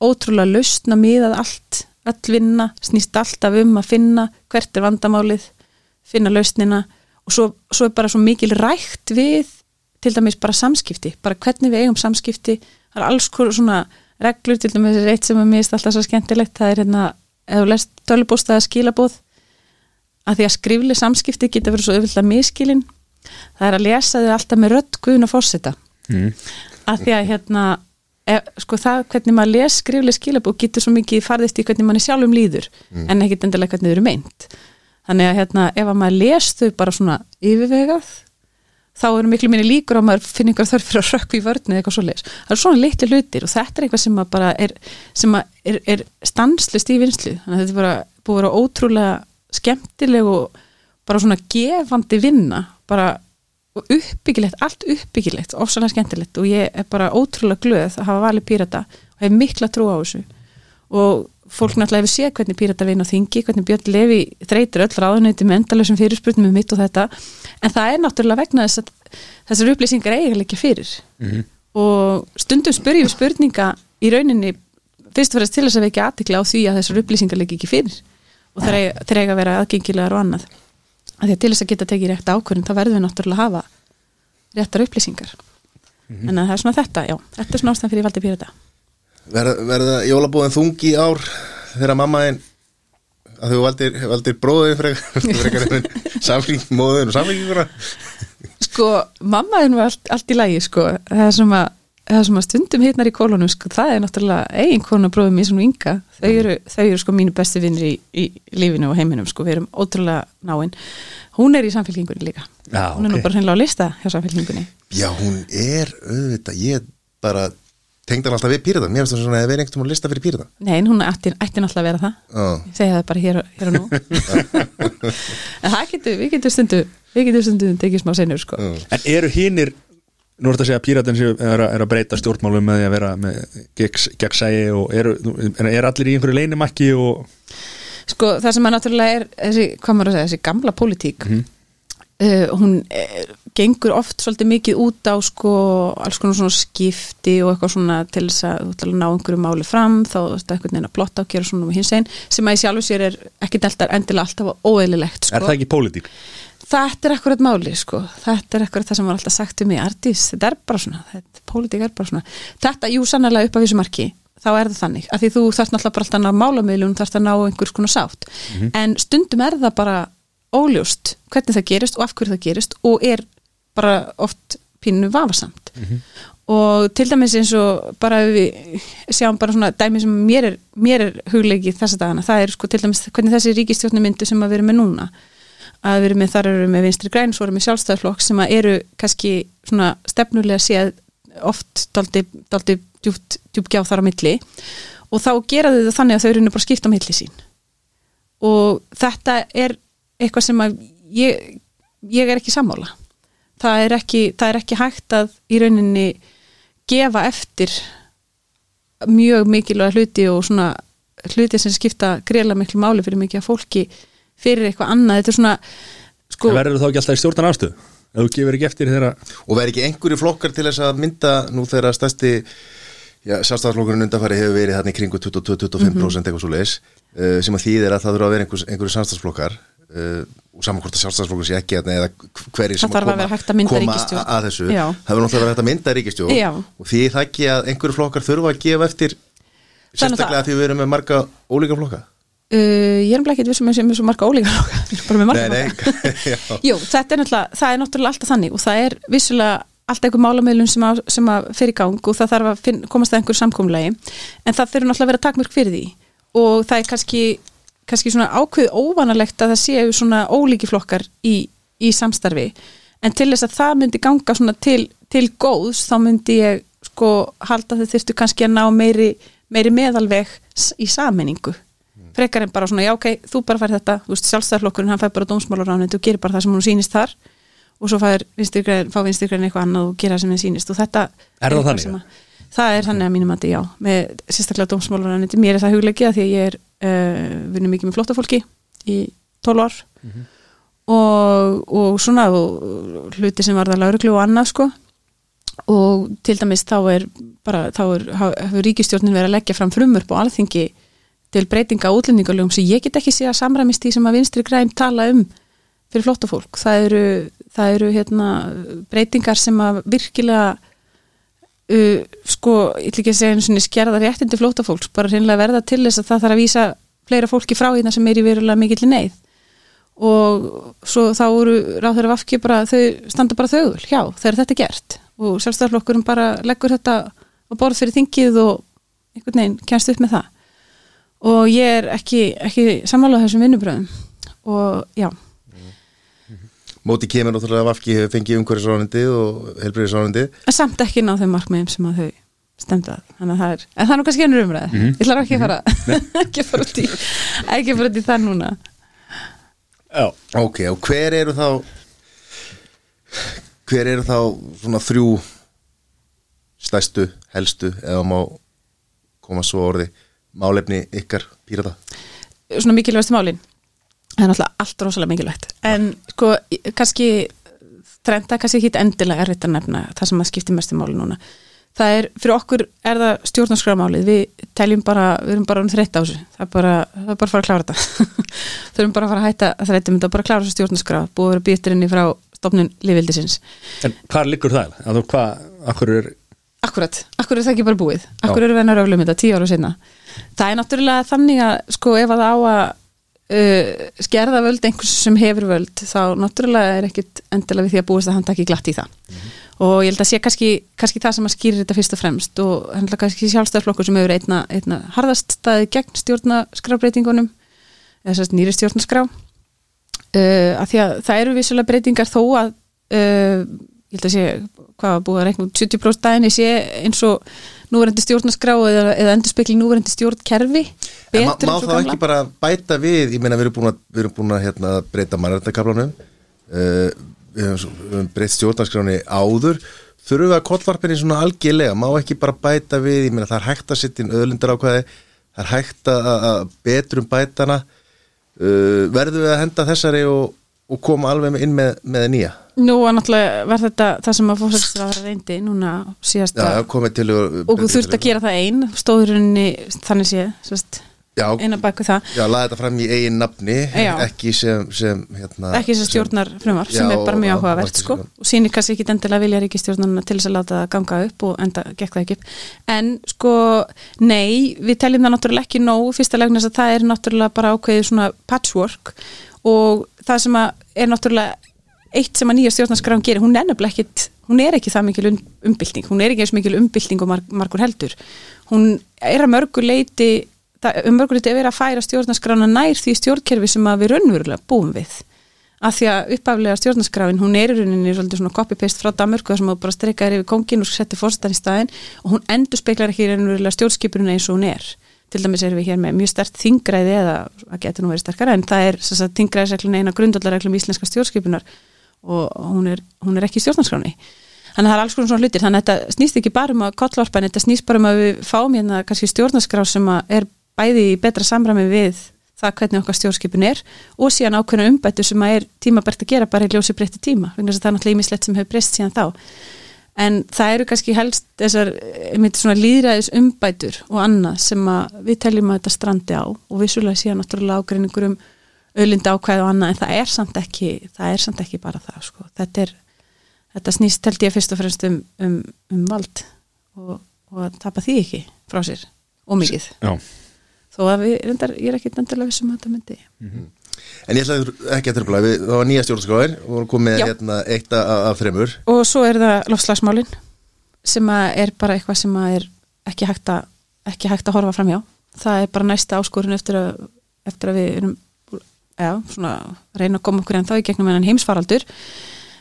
ótrúlega lausna miðað allt, öll vinna snýst alltaf um að finna hvert er vandamálið, finna lausnina og svo, svo er bara svo mikil rækt við til dæmis bara samskipti, bara hvernig við eigum samskipti. Það er alls konar svona reglur til dæmis eitt sem er mist alltaf svo skemmtilegt það er hérna, ef þú lest tölubóstaða skilabóð að því að skrifli samskipti geta verið svo auðvitað miskilin það er að lesa þau alltaf með rödd guðun og fórseta Mm. að því að hérna e, sko það hvernig maður les skrifli skilabóð getur svo mikið farðist í hvernig manni sjálfum líður en ekkit endilega hvernig þau eru meint þannig að hérna ef að maður les þau bara svona yfirvegað þá eru miklu minni líkur á að maður finna einhver þörf fyrir að rökk í vörni eða eitthvað svo leis. Það eru svona litli hlutir og þetta er eitthvað sem að bara er, sem að er, er stanslist í vinslu. Þannig að þetta er bara búið að vera ótrúlega skemmtileg og bara svona gefandi vinna, bara uppbyggilegt, allt uppbyggilegt, ofsalega skemmtilegt og ég er bara ótrúlega glöð að hafa valið pírata og hef mikla trú á þessu. Og fólk náttúrulega hefur séð hvernig píratar vinn á þingi, hvernig Björn Levi þreytir öll ráðuneyti með endalösum fyrirspurnum um mitt og þetta, en það er náttúrulega vegna þess að þessar upplýsingar eiga ekki fyrir. Og stundum spyrjum spurninga í rauninni fyrst og fremst til þess að vekja aðtikla á því að þessar upplýsingar leik ekki fyrir. Og þeir eiga að vera aðgengilegar og annað að því að til þess að geta tekið rétt ákvörðin þá verðum við náttúrulega að hafa réttar upplýsingar. En að það er svona þetta, já, þetta er svona ástæðan fyrir ég valdi pírata. Verða, verða jólabóðin þung í ár þegar mamma þinn að þú valdir, valdir bróðin frekar en samfling móðin og samflingingura sko, mamma er nú allt, allt í lagi sko, það sem að það sem að stundum hitnar í kólunum sko, það er náttúrulega eiginkona bróðum í svona ynga þau eru, þau eru sko mínu besti vinnir í, í lífinu og heiminum sko, við erum ótrúlega náinn hún er í samfélkingunni líka. Já, hún er nú ok. bara hreinlega á lista hjá samfélkingunni Já, hún er auðvitað, ég bara tengd hann alltaf við pírita, mér finnst það svona að vera einhvern veginn lista fyrir pírita Nei, en hún ætti, náttúrulega að vera það. Já, ég segi það bara hér, og- hér og nú. En það getur, við getum stundu við getum stundu tekið smá senur sko. En eru hinnir Nú ertu að segja að píratin séu- er, er að breyta stjórnmálum með því að vera með gegns- gegnsæi og er, er allir í einhverju leinimakki og sko, það sem að náttúrulega er þessi, hvað maður að segja, þessi gamla pólitík Mhm. uh, hún er, gengur oft svolítið mikið út á sko, alls konar svona skipti og eitthvað svona til þess að að ná einhverju máli fram þá er þetta einhvern veginn að plotta og gera svona um hins einn sem að í sjálfu sér er ekki deltar endilega alltaf óeðlilegt sko. er það ekki pólitík? Þetta er akkurat máli, sko. Þetta er akkurat það sem var alltaf sagt um mig, Ardís, þetta er bara svona, þetta, pólitík er bara svona. Þetta, jú, sannlega upp af þessu marki, þá er það þannig, að því þú þarft náttúrulega bara alltaf að ná málamiðlun, þarft að ná einhvers konar sátt. En stundum er það bara óljóst hvernig það gerist og af hverju það gerist og er bara oft pínu vafasamt. Og til dæmis eins og bara ef við sjáum bara svona dæmi sem mér er, er hugleiki þessa dagana, það er sko til dæmis hvernig þessi ríkistjórnum myndu sem að vera með núna að við erum með, þar eru við vinstri græn svo erum við sjálfstæðflokk sem að eru kannski svona stefnulega séð oft daldi, daldi djúpt, djúpt gjá þar á milli. Og þá gera þau þannig að þau eru bara skipta á milli sín. Og þetta er eitthvað sem að ég, ég er ekki sammála. Það er ekki, það er ekki hægt að í rauninni gefa eftir mjög mikilvæga hluti og svona hluti sem skipta greiðlega miklu máli fyrir mikið af fólki fyrir eitthvað annað, þetta er svona sko, Sko, verður þá ekki alltaf í stjórnan ástöð ef þú gefur ekki eftir þeirra Og verði ekki einhverju flokkar til þess að mynda nú þegar stærsti já, sjálfstæðarflokkurinn undanfari hefur verið þarna í kringu 22-25% eitthvað svo leis uh, sem að þýðir að það þurfa að vera einhver, einhverju samstæðsflokkar uh, og saman hvort að sjálfstæðarflokkur sé ekki þarna eða hverju sem að vera hægt að mynda koma ríkisstjórn. að þessu, Já. það verður náttúrulega hægt að mynda ríkistjórn Já. og því það ekki að einhverju flokkar þurfa að gefa eftir sérstaklega það. því við erum með marga ólíka flokka uh, ég er um ekki vissum að sem er svo marga ólíka flokka Við erum bara með marga. Jú, þetta er það er náttúrulega alltaf þannig og það er vissulega alltaf einhver málamiðlun sem, sem að í gang og það þarf að finn, komast að einhver samkomulegi en það þurfa náttúrulega að vera takmörk fyrir því. Og það er kannski, kannski svona ákveð óvanalegt að það séu svona ólíki flokkar í, í samstarfi. En til þess að það myndi ganga svona til, til góðs þá myndi ég sko halda þau þyrftu kannski að ná meiri, meiri meðalveg í sammenningu frekar en bara svona, já ok, þú bara fær þetta þú veist, sjálfstæðarflokkurinn, hann fær bara dómsmálaráðnið og gerir bara það sem hún sýnist þar. Og svo fær vinstirgræn, fá vinstirgræn eitthvað annað og gera það sem þeim sýnist. Og þetta Er það þannig, að, það er þannig að mínum að já, með sérstaklega dómsmálaráðnið mér er það huglegið því að ég er uh, vinnum mikið með flóttafólki í 12 ár. Og, og svona og hluti sem varða lauruglu og annað sko. Og til dæmis þá er bara, þá er, hefur ríkistjórnin verið að leggja fram frumurp og alþingi til breytinga á útlendingalögum sem ég get ekki sé að samræmist því sem að vinstri græn tala um fyrir flotta fólk. Það eru, það eru hérna, breytingar sem að virkilega uh, sko, ég ætla ekki segja einu sinni skerða réttindi flóta fólks, bara reynilega verða til þess að það þarf að vísa fleira fólki frá hérna sem er í verulega mikill neyð. Og svo þá eru ráður af afki bara, þau standa bara þögul, já, þegar þetta er gert. Og sjálfstæðarflokkurinn bara leggur þetta á borð fyrir þingið og einhvern veginn kemst upp með það og ég er ekki, ekki sammálað þessum vinnubröðum og já, Móti kemur náttúrulega Vafki hefur fengið umhverfisráðandi og helbriðisráðandi en samt ekki ná þeim markmiðum sem að þau stemdu að, þannig að það er en það er nú kannski ennur umræð, ég ætla ekki að fara ekki að fara út í ekki að fara út í það núna. Já, Ok, og hver eru þá hver eru þá svona þrjú stærstu, helstu eða má koma svo orði málefni ykkar pírata? Svona mikilvægstu málin. Það er náttúrulega allt rosalega mikilvægt. En sko, kannski trenda kannski ekki endilega erfitt að nefna það sem að skipti mestu máli núna. Það er, fyrir okkur er það stjórnarskrámálið við teljum bara, við erum bara þreytt á þessu. Það er bara, það er bara að fara að klára þetta. Þurfum bara að fara að hætta að þreytum þetta bara að klára þessu stjórnarskrá, búið að vera býttir inni frá stofnun lífildisins En hvað liggur það? Að þú, hvað, akkur er Akkurat, akkur er það ekki bara búið. Akkur eru vennar öflum þetta tíu ára sinna Það er náttúrulega þannig að sko ef að á að uh, skerða völd einhvers sem hefur völd þá náttúrulega er ekkit endilega við því að búist að hann taki glatt í það. Og ég held að sé kannski, kannski það sem að skýrir þetta fyrst og fremst og hann er kannski sjálfstæðarflokkur sem hefur einna, einna harðast staðið gegn stjórnaskrábreytingunum eða nýri stjórnarskrá. Uh, að því að það eru vissulega breytingar þó að uh, ég held að sé hvað var búið að reikna út 70% daginn ég sé eins og núverandi stjórnarskrá eða, eða endurspekli núverandi stjórnkerfi En betur má gamla ekki bara bæta við ég meina við erum búin að, við erum búin að hérna, breyta mannrættakaflanum uh, við svo- við höfum breytt stjórnarskráni áður. Þurfum við að kollvarpinni svona algjörlega? Má ekki bara bæta við, ég meina það er hægt að setja inn öðlindar ákvæði, það er hægt að, að betrum bætana. Uh, verðum við að henda þessari og, og koma alveg inn með, með nýja Nú var náttúrulega var þetta það sem að fórsættisra var reyndi núna komið til og þú þurft að gera það ein stóðurinni þannig sé sérst, Já, eina baku það. Já, laði þetta fram í eigin nafni Já. ekki sem, sem hérna, ekki sem stjórnar frumvar sem er bara mjög áhugavert sko. Og sýnir kannski ekki endilega vilja ríkistjórnarna til þess að láta það ganga upp og enda gekk það ekki upp. En sko, nei við teljum það náttúrulega ekki nóg fyrsta legna þess að það er náttúrulega bara ákveðið svona patchwork. Og það sem að er náttúrulega eitt sem að nýja stjórnarskráin gerir, hún er nefnilega ekkit hún er ekki það mikil um, umbylting hún er ekki eins mikil umbylting og marg, margur heldur. Hún er að mörgu leiti það, um mörgu leiti að vera að færa stjórnarskrána nær því stjórnkerfi sem að við raunverulega búum við. Af því að uppaflega stjórnarskráin hún er í rauninni svona copy-paste frá Danmörku þar sem þú bara streikaðir yfir kongin og setti fórstan í staðin og hún endur speklar ekki raunverulega stjórnskipurinn eins og hún er. Til dæmis erum við hér með mjög stert þingræði eða að geta nú verið sterkara en það er að þingræðisreglun eina grundvallarreglum íslenska stjórnskipunar og hún er, hún er ekki í stjórnarskráni þannig að það er alls konar svona hlutir. Þannig að þetta snýst ekki bara um að kollvarpa en þetta snýst bara um að við fáum hérna kannski stjórnarskrá sem er bæði í betra samræmi við það hvernig okkar stjórnskipun er og síðan ákveðna umbættu sem að er tímabært að gera bara í ljósi breytti tíma þess að það er náttúrulega ímislegt sem hefur breyst síðan þá. En það eru kannski helst þessar líðræðis umbætur og annað sem við teljum að þetta strandi á og vissulega síðan náttúrulega ágreiningur um auðlinda ákvæð og annað en það er samt ekki, það er samt ekki bara það sko. þetta er, þetta snýst held ég fyrst og fremst um, um, um vald og, og að tapa því ekki frá sér og mikið. Þó að við, reyndar, ég er ekki endilega vissum að þetta myndi. En ég ætla ekki að tröfla, við- það var nýja stjórnarskráin og vorum komið hérna eitt af, af þremur. Og svo er það lofslagsmálin sem er bara eitthvað sem er ekki hægt að, ekki hægt að horfa fram hjá það er bara næsta áskorun eftir að, eftir að við erum já, svona, reyna að koma okkur en þá í gegnum enn heimsfaraldur.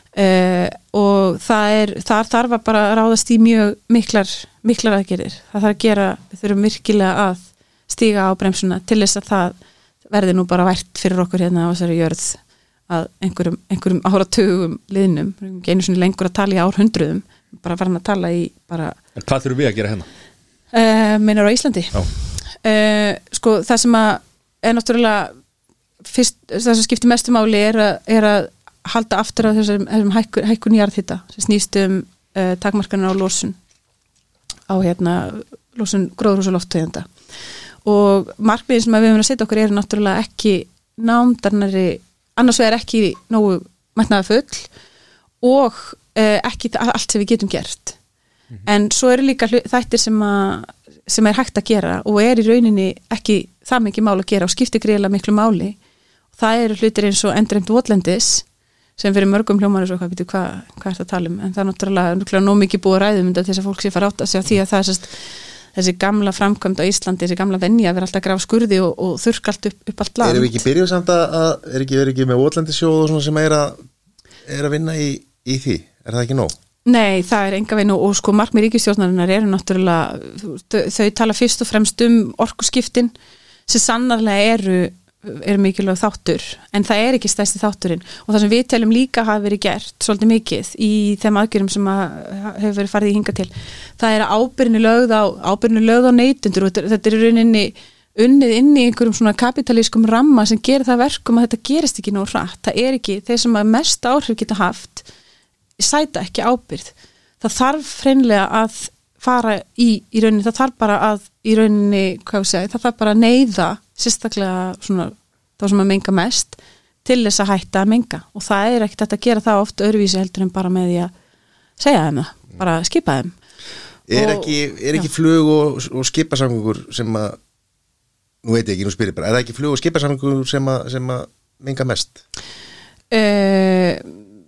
Uh, og það er þar þarf að bara ráðast í mjög miklar, miklar aðgerir það þarf að gera, við þurfum virkilega að stíga á bremsuna til þess að það verði nú bara vært fyrir okkur hérna á þessari jörð að einhverjum, einhverjum áratugum liðnum, einu sinni lengur að tala í árhundruðum, bara farin að tala í bara, en hvað þurfum við að gera hérna? uh, meinar á Íslandi. Já, uh, sko það sem að er náttúrulega fyrst, það sem skiptir mestu máli er að, er að halda aftur á þessum, þessum hækkun, hækkun jarðhita sem snýst um uh, takmarkanir á losun á hérna losun gróðrús og lofttegunda. Og markmiðin sem við höfum að setja okkur eru náttúrulega ekki námdarnari annars vegar ekki nógu mætnaða full og uh, ekki allt sem við getum gert. En svo eru líka þættir sem, að, sem er hægt að gera og er í rauninni ekki það mikið mál að gera og skiptir greiðlega miklu máli það eru hlutir eins og endreimt votlendis sem fyrir mörgum hljómar er svo hvað, hvað, hvað er það að tala um en það er náttúrulega, nóg mikið búið ræðum til þess að fólk sé fara átt að segja því að það er sest, þessi gamla framkvæmd á Íslandi þessi gamla venja að vera alltaf að grafa skurði og, og þurrka allt upp, upp allt land Erum við ekki byrjuð samt að, að er ekki, er ekki með svona sem er að, er að vinna í, í því? Er það ekki nóg? Nei, það er enga veginn og, og sko markmið ríkistjórnarinnar eru náttúrulega þau, þau tala fyrst og fremst um orkuskiptin sem sannarlega eru er mikilvæg þáttur en það er ekki stæsti þátturinn. Og það sem við teljum líka hafa verið gert svolítið mikið í þeim aðgjörum sem að hefur verið farið í hinga til það er að ábyrni lögð á lögð á neytundur og þetta- er rauninni unnið inn í einhverjum svona kapitalískum ramma sem gerir það verkum að þetta gerist ekki nóg hratt, það er ekki þeir sem að mest áhrif geta haft sæta ekki ábyrð það þarf hreinlega að fara í, í rauninni, það þarf bara að í rauninni, hvað segi, það þarf bara að neyða sérstaklega svona þá sem að menga mest til þess að hætta að menga. Og það er ekkert að gera það oft öðruvísi heldur en bara með því að segja þeim það, bara skipa þeim. Er Og- ekki, er ekki flug og, og skipasamgöngur sem að nú veit ég ekki, nú spyrir bara, er það ekki flug og skipasamgöngur sem að, sem að menga mest? uh,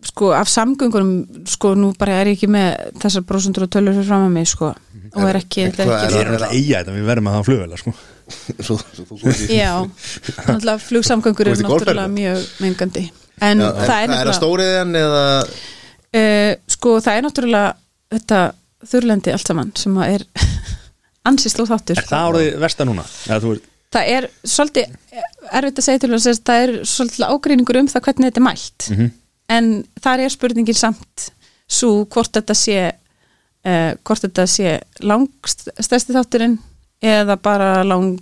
sko af samgöngunum sko nú bara er ég ekki með þessar brósundur og tölur fyrir fram að mig sko. Og er ekki, þetta er erum alltaf eiga þetta, við verðum að hafa flugvela sko. Svo, svo í Já, náttúrulega flugsamgöngur er náttúrulega mjög mengandi. En Já, það er er, er náttúrulega stóriðan eða uh, sko það er náttúrulega þetta þurrlendi allt saman sem að er ansist og þáttur. Er það árið versta núna? Eða, þú, það er svolítið erfitt að segja til þess að það er svolítið ágreiningur um það hvernig þetta er mælt. Mhm. en þar er spurningin samt svo hvort þetta sé uh, hvort þetta sé langstæsti þátturinn eða bara lang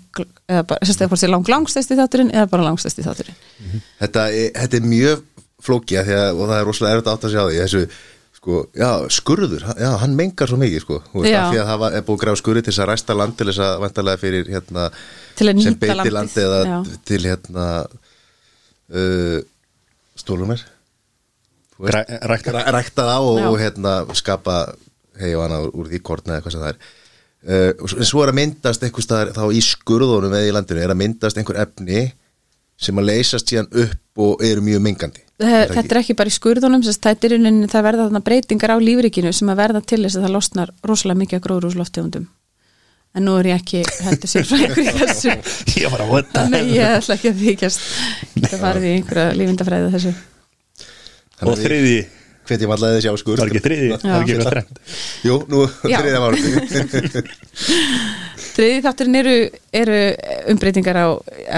eða bara, sérstaklega hvort sé lang langstæsti þátturinn eða bara langstæsti þátturinn. Þetta, er- þetta er mjög flókja því að, og það er rosalega erfitt átt að sjá því þessu, sko, já, skurður já, hann mengar svo mikið, sko því að það var- er búið að grafa skurði til þess að ræsta land til þess að vantarlega fyrir hérna, sem beiti landi eða já. til hérna uh, stólum græ, rækta Ræ- rækta. það og, og hérna skapa hei og annað úr því kortna eða hvað sem það er uh, en svo er að myndast einhver staðar þá í skurðunum eða í landinu er að myndast einhver efni sem að leysast síðan upp og eru mjög mingandi Það- Þetta er ekki bara í skurðunum, er rauninni, það verða þarna breytingar á lífrikinu sem að verða til þess að það losnar rosalega mikið gróðrúsloftegundum. En nú er ég ekki heldur sér frá einhverju þessu. Ég var að vota Nei, ég ætla ekki að þykjast. Það farið í einhverja lífindafræði þessu. Og þriði, hvet ég mallaði þessi á skurð. Var ekki þriði Það var ekki eitthvað þrennt. Jú, nú Já. þriðja málum Þriði þátturinn eru, eru umbreytingar á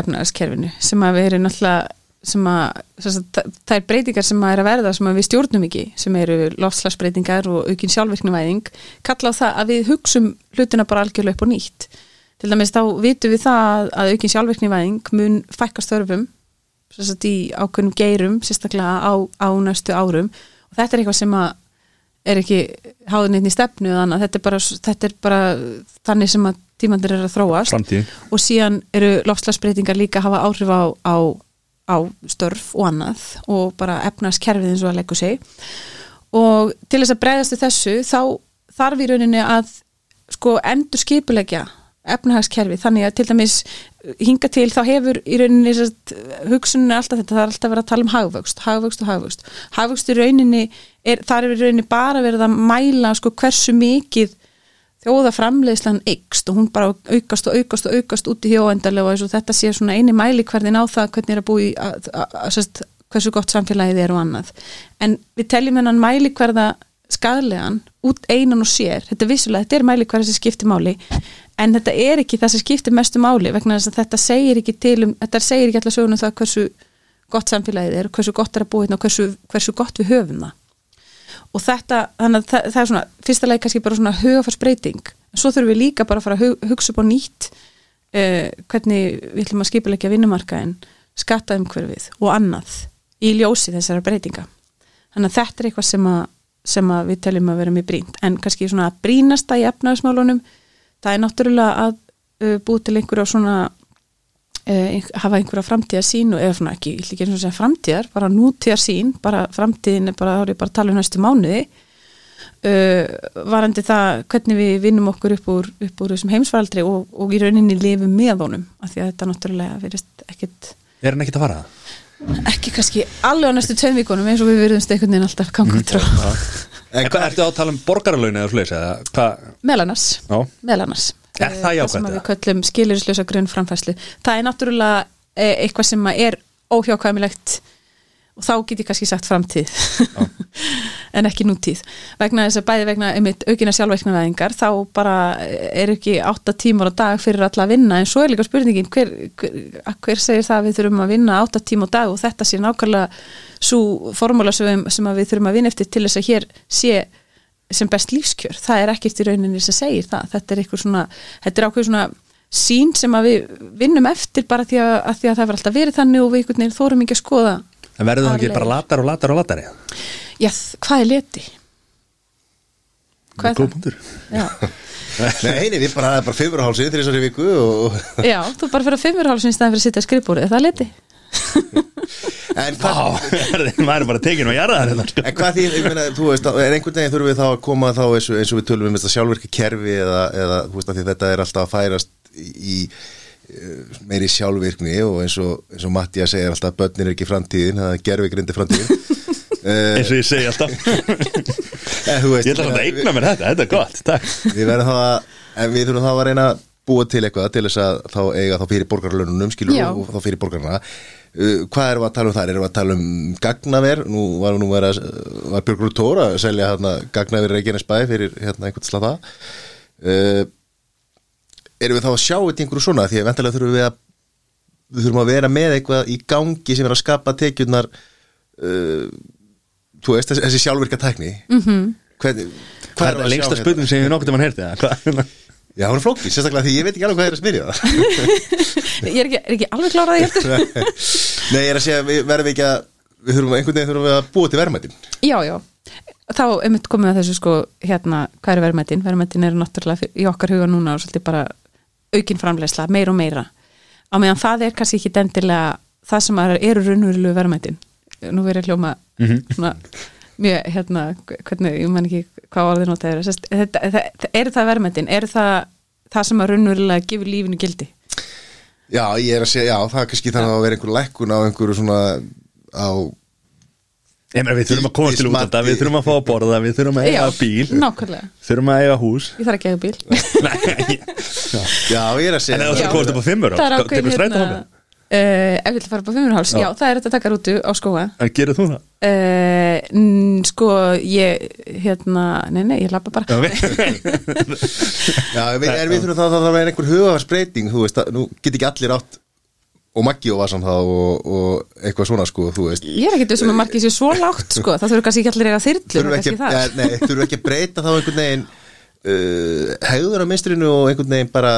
efnaðaskerfinu sem að við erum náttúrulega sem að, það- það er breytingar sem að er að verða sem að við stjórnum ekki sem eru lofslagsbreytingar og aukin sjálfvirknivæðing kalla á það að við hugsum hlutina bara algjörlega upp og nýtt. Til dæmis þá vitum við það að aukin sjálfvirknivæðing mun sem sagt, í ákveðnum geirum sérstaklega á, á næstu árum og þetta er eitthvað sem að er ekki háðin einn í stefnu eða annað, þetta er bara, þetta er bara þannig sem að tímandir eru að þróast. Framtíð og síðan eru lofslagsbreytingar líka að hafa áhrif á, á, á störf og annað og bara efnaðskerfið eins og að leggur sig. Og til þess að bregðast við þessu þá þarf í rauninni að sko endur skipulegja efnahagskerfi. Þannig að til dæmis hinga til þá hefur í rauninni er alltaf þetta, það er alltaf verið að tala um hagvöxt, hagvöxt og hagvöxt. Hagvöxt í rauninni, er, þar er í rauninni bara verið að mæla sko hversu mikið þjóðaframleiðslan ykst og hún bara aukast og aukast og aukast út í hjóendalega og þetta sé svona eini mælikverðin á það hvernig er að búi að, að, að, hversu gott samfélagið er og annað. En við teljum hennan mælikverða skadlegan út einan og sér. Þetta er vissulega, þetta er mælikverða sem skiptir máli en þetta er ekki það sem skiptir mestu máli vegna þess að þetta segir ekki til um þetta segir ekki allar söguna um það hversu gott samfélagið er, hversu gott er að búa hérna og hversu, hversu gott við höfum það. Og þetta, þannig að það, það er svona fyrsta leið kannski bara svona hugafarsbreyting svo þurfum við líka bara að fara að hug, hugsa upp á nýtt uh, hvernig við ætlum að skipulegja vinnumarkaðin skattaumhverfið og annað í ljósi þessara breytinga. Þannig að þetta er eitthvað sem að, sem að við teljum að vera mjög brínt en kannski svona að brínasta í efnaðismálunum það er náttúrulega að uh, búið til einhverja svona uh, hafa einhverja framtíðar sín og eða svona ekki, ég ætla ekki eins og segja framtíðar bara nútíðar sín, bara framtíðin er bara, þá er ég bara að tala um næstu mánuði uh, varandi það hvernig við vinnum okkur upp úr, upp úr þessum heimsfaraldri og, og í rauninni lifum með honum, af því að þetta náttúrulega verist ekkit Er hann ekkert að fara? Ekki kannski alveg á næstu tveim vikunum eins og við verðumst einhvern veginn alltaf ganga trá En hvað ertu að tala um borgaralaun eða sliðis eða hvað? meðlannars Já, meðlannars Er það jákvætt, sem að eða? við köllum skilurislösa grunnframfæslu það er náttúrulega eh, eitthvað sem að er óhjákvæmilegt og þá get ég kannski sagt framtíð. En ekki nútíð. Vegna þess að bæði vegna einmitt aukina sjálfveiknaveðingar þá bara er ekki átta tímar á dag fyrir alla að vinna. En svo er líka spurningin hver, hver, hver segir það að við þurfum að vinna átta tíma á dag? Og þetta sé nákvæmlega svo formúla sem, sem við þurfum að vinna eftir til þess að hér sé sem best lífskjör, það er ekkert í rauninni sem segir það, þetta er eitthvað svona þetta er ákveð svona sín sem að við vinnum eftir bara því að, að, því að það verður alltaf verið þannig og við einhvern veginn þórum ekki að skoða En verður það ekki bara latar og latar og latar Já, þ- hvað er leti? Hvað er það? Nei, nei, við bara, það er bara fimmurhálsið þrjusar í viku og, Já, þú bara fyrir að fimmurhálsinn í staðin fyrir að sitja að skrifbúrið, er það leti? en hvað, maður er bara tekin og jarðar hérna en hvað því, ég meina, þú veist, er einhvern veginn þurfum við þá að koma þá eins og, eins og við tölum um þetta sjálfvirka kerfi eða, eða þú veist, að því þetta er alltaf að færast í, í meiri sjálfvirkni og eins og, eins og Mattia segir alltaf að börnin er ekki framtíðin, það er gerfi grindi framtíðin. Uh, eins og ég segi alltaf. En, þú veist, Ég ætla að eigna mér þetta, þetta er gott, takk. við verðum þá að en við þurfum þá að reyna að búa til eitthvað til þess að þá eiga þá fyrir borgarlönunum skilur Já. og, þá fyrir borgarna uh, hvað erum við að tala um þar? erum við að tala um gagnaver? Nú var nú vera, var Björgur Tóra að selja hérna, gagnaver Reykjanes bæ fyrir hérna einhvern slata uh, erum við þá að sjá þetta einhverju svona því að ventarlega þurfum við að við þurfum að vera með eitthvað í gangi sem er að skapa tekjurnar uh, þú veist, þessi, þessi sjálfvirka tækni mm -hmm. hvernig Hvað er það að lengsta sjá spurning sem ég hef nokkuð um hann heyrti það? Já, hún er flókið, sérstaklega því ég veit ekki alveg hvað er að smyrja það Ég er ekki, er ekki alveg klárað í heldur Nei, ég er að segja, við verðum við ekki að við þurfum einhvern veginn þurfum við að búa til verðmætin Já, já, þá einmitt komum við að þessu sko, hérna, hvað er verðmættin? Verðmættin eru náttúrulega í okkar huga núna og svolítið bara aukin framleiðsla, meira og meira. Á meðan það er kannski ekki dendilega það sem er, eru raunverulegu verðmættin nú verið hljóma svona, mjög, hérna, hvernig ég man ekki hvað orðið nota eru Sest, þetta, það, eru það verðmættin, eru það það sem að raunverulega gefur lífinu gildi? Já, ég er að segja, já, það er kannski þannig að vera einhver lækkun á einhverju svona á, Meina, við þurfum að komast til í útlanda, smatti. við þurfum að fá að borða, við þurfum að eiga bíl, nákvæmlega, þurfum að eiga hús. ég þarf ekki að eiga bíl Nei, já, ég er að en segja ef þú Já. ætlar að komast upp á fimmur, það er tekur ákveðin strætó hérna uh, ef við ætlum að fara upp á fimmurháls, já. Já. það er þetta að taka rútu á skóa En gerir þú það? uh, sko ég hérna, nei nei, ég lappa bara Já. Já, við, en við þurfum það að það vera einhver hugafarsbreyting, þú veist, nú get ekki allir átt og Maggi og Vasan þá og, og eitthvað svona, sko, þú veist. Ég er ekkert sem að margir sér svo lágt sko, það þurfa kannski ekki allir eiga þyrlu þurfum ekki, ja, nei, þurfum ekki breyta þá einhvern veginn uh, hegður á mistrinu og einhvern veginn bara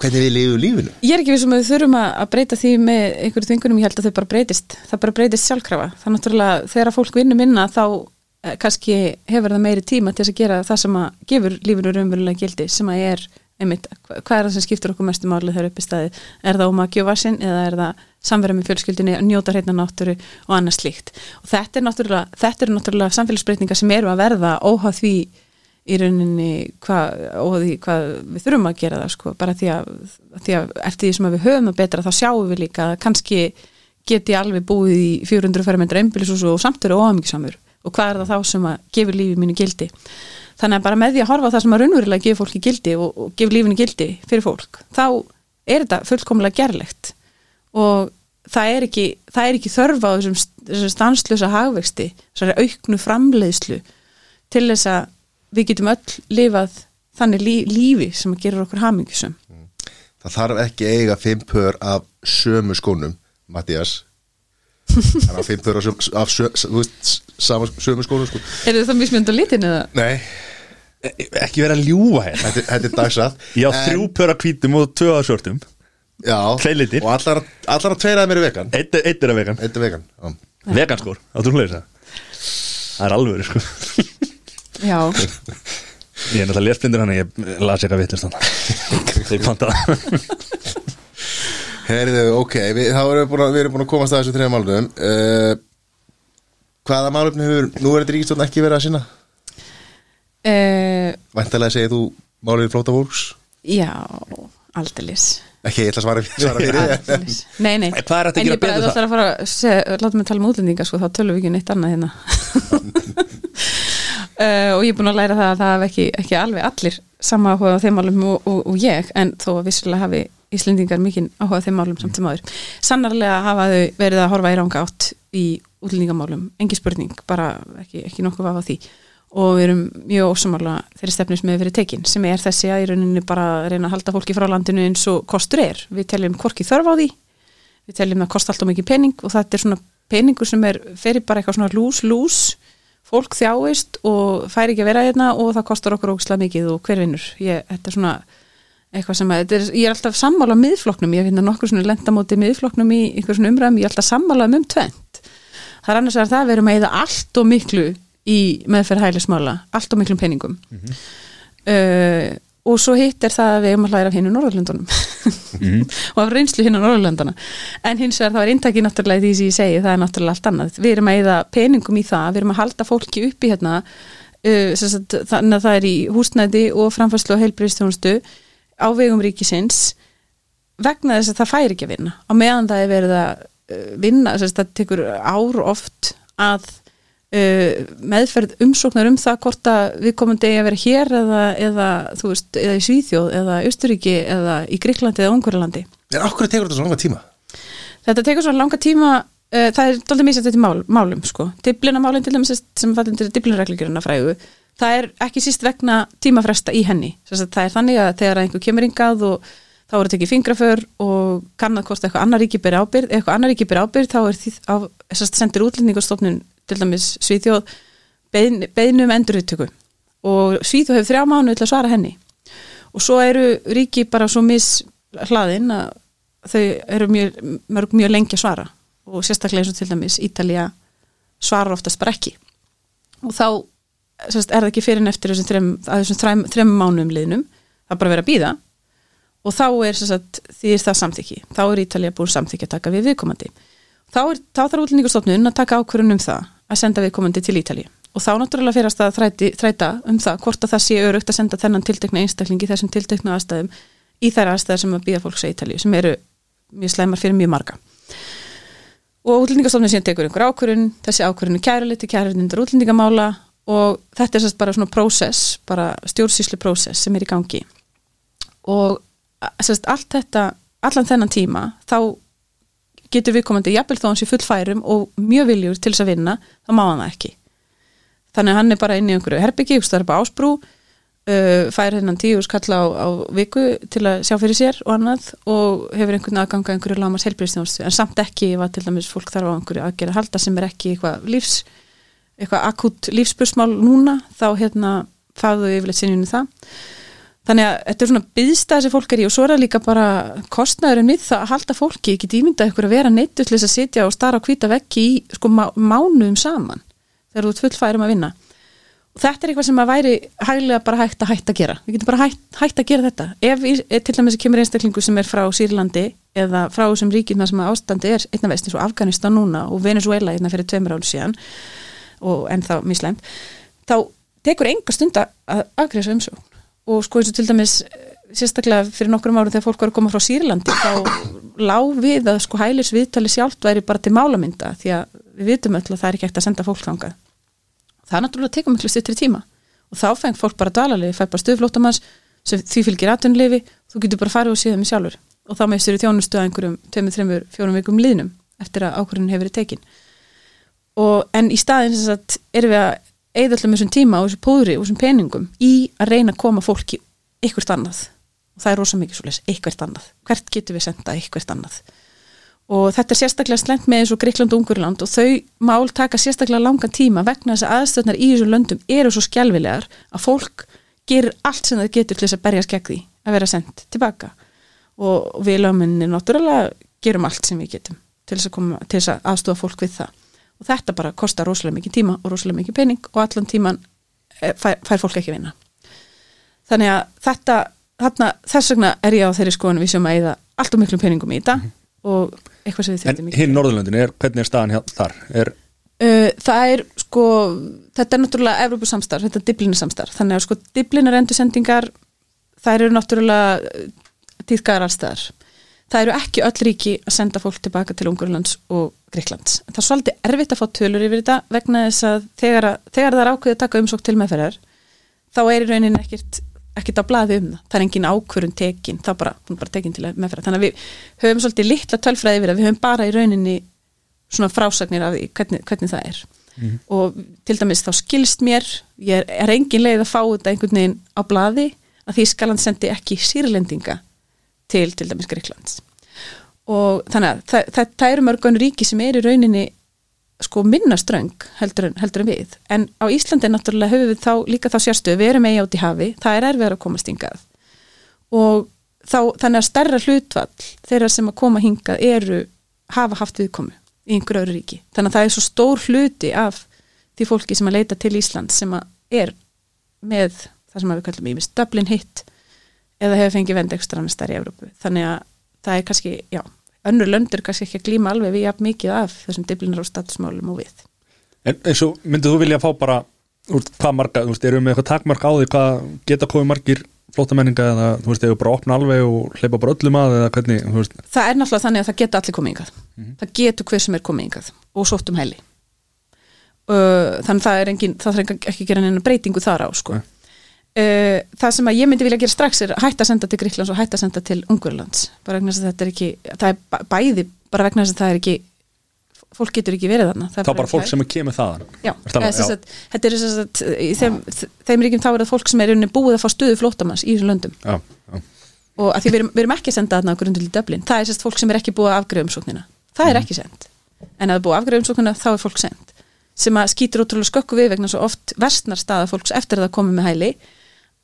hvernig við lifum lífinu. Ég er ekki vissum að við þurfum að breyta því með einhverju þingunum, ég held að þau bara breytist. Það bara breytist sjálfkrafa, það er náttúrulega þegar fólk vinnur minna þá eh, kannski hefur það meiri tíma til að gera það sem að gefur lífinu raunverulega gildi sem að er, einmitt, hva- hvað er það sem skiptur okkur mestu máli þegar upp í staði er það um að gjófa sinn eða er það samverða með fjölskyldinni, njóta hreitna náttúru og annað slíkt? Og þetta er náttúrulega, þetta er náttúrulega samfélagsbreytingar sem eru að verða óháð því í rauninni hvað, og því hvað við þurfum að gera það sko, bara því að, því að eftir því sem að við höfum það betra þá sjáum við líka að kannski get ég alveg búið í 400 fermetra einbýlishús og samt eru óhamingsamur og hvað er það þá sem að gefur lífi mínu gildi þannig að bara með því að horfa það sem að raunverulega gefur fólki gildi og, og gefur lífinu gildi fyrir fólk, þá er þetta fullkomlega gerlegt. Og það er ekki, það er ekki þörfa á þessum, þessum stanslösa hagvexti þessari auknu framleiðslu til þess að við getum öll lifað þannig lí, lífi sem að gera okkur hamingjusum það þarf ekki að eiga fimm pör af sömu skónum Mattias. Það er fimm pör af, söm, af sö, þú veist, sama sömu skónum sko. Er það mismjönd á litin eða? nei, Ekki vera að ljúga hérna. þetta, þetta er dagsat Ég á þrjú pöra hvítum og tvö að svörtum. já, Tveir litir. og allar, allar að tveira að mér er vegan Eitt er- eitt er að vegan. eitt er vegan já. Veganskór, leiðis það? Það er alveg, sko. Já, Ég er náttúrulega lesblindur hann, ég las eitthvað vittlust hann. Þegar pantaða. Herðu, ok, við, þá erum við búin að, við erum búin að komast að þessu þreja málunum uh, Hvaða málefni hefur, nú er þetta ríkistofn ekki verið að sinna? Uh, Væntalega segir þú málið flóta fólks? Já, aldeilis. Ekki, ég ætla að svara, svara fyrir. Nei, nei, En hvað er hægt að en gera ég bara, þú ætlar að fara að segja, láta mig tala um útlendinga sko, þá tölum við ekki neitt annað hérna. Uh, og ég er búin að læra það að það hef ekki, ekki alveg allir sama áhuga á þeim málum og, og, og ég en þó að vissulega hafi Íslendingar mikinn áhuga á þeim málum samt sem áður. Sannarlega hafa þau verið að horfa í ranga átt í útlendingamálum, engi spurning bara ekki, ekki nokkuð vafa á því og við erum mjög ósamála þeirri stefnum sem hefur verið tekin, sem er þessi að í rauninni bara reyna að halda fólki frá landinu eins og kostur er, við teljum hvorki þörf á því við teljum að kosta alltaf mikið pening og þetta er svona peningur sem er fyrir bara eitthvað svona lús, lús. Fólk þjáist og fær ekki að vera hérna og það kostar okkur ógislega mikið og hver vinnur, þetta er svona eitthvað sem að, er, ég er alltaf sammála miðfloknum, ég finna nokkur svona lendamóti miðfloknum í einhver er er í meðferð hælismála, allt og miklum peningum. Mm uh, og svo hitt er það að við erum að hlæra af hinn í Norðurlöndunum og af reynslu hinn á Norðurlöndana. En hins vegar það var intakið náttúrulega því sem ég segi, það er náttúrulega allt annað. Við erum að eða peningum í það, við erum að halda fólki upp í hérna uh, sagt, þannig að það er í húsnæði og framfærslu og heilbristjónustu á vegum ríkisins vegna þess að það fær ekki að vinna. Á meðan það er verið að uh, vinna þess að það tekur ár oft að uh, meðferð umsóknar um það hvort að við komum degi að vera hér eða, eða, veist, eða í Svíþjóð eða Östuríki eða í Gríklandi eða Ungverðalandi En okkur tekur þetta svo langa tíma? Þetta tekur svo langa tíma uh, það er doldið mísast þetta mál, málum sko. Diblinamálinn til dæmis sem fallin til Diblinreglugurinn að frægu. Það er ekki síst vegna tímafresta í henni. Það er þannig að þegar einhver kemur yngað og þá er þetta ekki fingraför og kannad hvort eitthvað annar ríki byrja ábyrð eitthvað annar ríki byrja ábyrð þá er því á, sendir útlendingastofnun til dæmis Svíþjóð bein, beinum enduruttöku og Svíþjóð hefur þrjá mánu til að svara henni. Og svo eru ríki bara svo mis hlaðin að þau eru mjög, mörg mjög lengi að svara. Og sérstaklega eins og til dæmis Ítalija svarar oftast bara ekki. Og þá sérst, er það ekki fyrir en eftir þessum þrem, þessum þrem mánum liðnum það er bara verið að býða og þá er sérst, því er það samþykki. Þá er Ítalija búin samþykki að taka við viðkomandi. Þá, er, þá þarf útlendingarstofnun að taka ákvörðun um það að senda viðkomandi til Ítalija og þá náttúrulega ferast að þræti, þræta um það hvort að það sé örugt að senda þennan tiltekna einstaklingi þessum tiltekna aðstæðum í þær aðstæðar sem að býða fólks í Ítalju sem eru mjög slæmar fyrir mjög marga. Og útlendingarstofnun síðan tekur einhver ákvörðun þessi ákvörðun er kæruliti, kærulindar útlendingamála og þetta er sérst bara svona prósess, bara stjórnsýslu prósess sem er í gangi. Og sérst allt þetta, allan þennan tíma þá getur við komandi jafnvel þó hans í fullfærum og mjög viljur til þess að vinna, þá má hann það ekki. Þannig að hann er bara inn í einhverju herbyggi, það er bara ásbrú uh, fær hennan tíu skalla á, á viku til að sjá fyrir sér og annað og hefur einhvern aðganga einhverju lámars helbriðstjónstu en samt ekki að til dæmis fólk þarf á einhverju aðgerða halda sem er ekki eitthvað lífs eitthvað akut lífspursmál núna þá hérna fáðu yfirleitt sinjunni það þannig að þetta er svona byðstæð sem fólk er í og svo er það líka bara kostnæðurinn við það að halda fólki, ekki dýmynda ykkur að vera neittu til þess að sitja og starra á hvita vekki í sko má, mánuðum saman þegar þú ert fullfærum að vinna. Og þetta er eitthvað sem að væri hæglega bara hægt að hægt að gera. Við getum bara hægt, hægt að gera þetta. Ef, ef til dæmis kemur einstaklingu sem er frá Sýrlandi eða frá þessum ríkina sem ástandi er einna veist eins og Afganistan núna og Venezuela einna fyrir tveimur álu síðan og ennþá mislemt þá tekur enga stund að aðgreisa umsókn og sko eins og til dæmis sérstaklega fyrir nokkrum árum þegar fólk var að koma frá Sýrlandi þá lág við að sko hælis viðtali sjálft væri bara til málamynda því að við vitum öll að það er ekki ekkert að senda fólk þangað. Það er náttúrulega að teka miklu styrtri tíma. Og þá fengt fólk bara dalalegi, fær bara stöðflótamanns því fylgir aðtunlefi þú getur bara farið og séð með sjálfur. Og þá meðstur í þjónustu að einhverjum 2-3-4 vikum liðnum eftir að ákvörðin hefur verið tekin. Og, en í staðin erum við að eða alltaf með þessum tíma og þessum póðri og þessum peningum í að reyna að koma fólki ykkert annað. Og það er rosa mikið svolítið, ykkert annað. Hvert getur við sendað ykkert annað? Og þetta er sérstaklega slemt með eins og Greikland og Ungurland og þau mál taka sérstaklega langan tíma vegna þess að aðstöðnar í þessum löndum eru svo skjálfilegar að fólk gerir allt sem það getur til þess að berja skegg því að vera sendt tilbaka. Og við lögminni náttúrulega gerum allt sem við getum til þess að, að aðstofa fólk við það og þetta bara kostar rosalega mikið tíma og rosalega mikið pening og allan tíman eh, fær, fær fólk ekki vinna þannig að þetta þarna, þess vegna er ég á þeirri skoðan við sem að eða allt og miklum peningum í þetta mm -hmm. og eitthvað sem við þurftum mikið En hinn Norðurlöndin, er, hvernig er staðan hér þar? Er... Uh, það er sko þetta er náttúrulega Evrópusamstarf, þetta er Diblinasamstarf þannig að sko Diblinar endursendingar þær eru náttúrulega týðgar allstæðar það eru ekki öll ríki að senda fólk tilbaka til Ungurlands og Greiklands. Það er svolítið erfitt að fá tölur yfir þetta vegna þess að þegar, þegar það er ákveðið að taka umsók til meðferðar þá er í rauninni ekkert, ekkert á blaði um það. Það er engin ákvörun tekin, það er bara, bara tekin til meðferðar. Þannig að við höfum svolítið litla tölfræði yfir það, við höfum bara í rauninni svona frásagnir af hvernig, hvernig það er og til dæmis þá skilst mér ég er, er engin leið að fá þetta einhvern veginn á blaði að Þýskaland sendi ekki sýrlendinga til til dæmis Greiklands og þannig að það, það, eru mörgun ríki sem er í rauninni sko minna ströng heldur en, heldur en við. En á Íslandi náttúrulega höfum við þá líka þá sérstöðu, við erum eigi átt í hafi það er erfiðar að komast hingað. Og þá, þannig að stærra hlutvall þeirra sem að koma hingað eru hafa haft viðkomu í einhverju öðru ríki, þannig að það er svo stór hluti af því fólki sem að leita til Ísland sem að er með það sem að við kallum í mist Dublin hit eða hefur fengið vend ekstra annars þar í Evrópu, þannig að það er kannski, já, önnur löndur kannski ekki að glíma alveg við jafn mikið af þessum Dublinar og statusmálum og við. En eins og myndið þú vilja fá bara úr hvað marga, þú veist, erum við eitthvað takmark á því hvað geta komið margir flótamenninga eða þú veist, eða bara opna alveg og hleypa bara öllum að eða hvernig, það er náttúrulega þannig að það geta allir komið yngað það getur hver sem er komið yngað og sótt um heli uh, þannig það er engin, það þarf ekki að gera neina breytingu þar á sko. Uh, það sem að ég myndi vilja gera strax er hætta að senda til Gríklands og hætta að senda til Ungurlands bara vegna þess að þetta er ekki það er bæ- bæði, bara vegna þess að það er ekki fólk getur ekki verið þarna. Það er þá bara fólk sem er kemur þaðan. Já, eða sem sagt, þetta er sagt, í þeim, þeim ríkjum þá er það fólk sem er búið að fá stöðu flóttamanns í þessum löndum. Já, já, og að því við erum, við erum ekki að senda þarna okkur undir í Dublin, það er sérst fólk sem er ekki búið að afgriða umsóknina, það Mhm. er ekki send en að það búið að afgriða umsóknina þá er fólk send sem að skýtur ótrúlega skökku við vegna svo oft versnar staða fólks eftir að það komið með hæli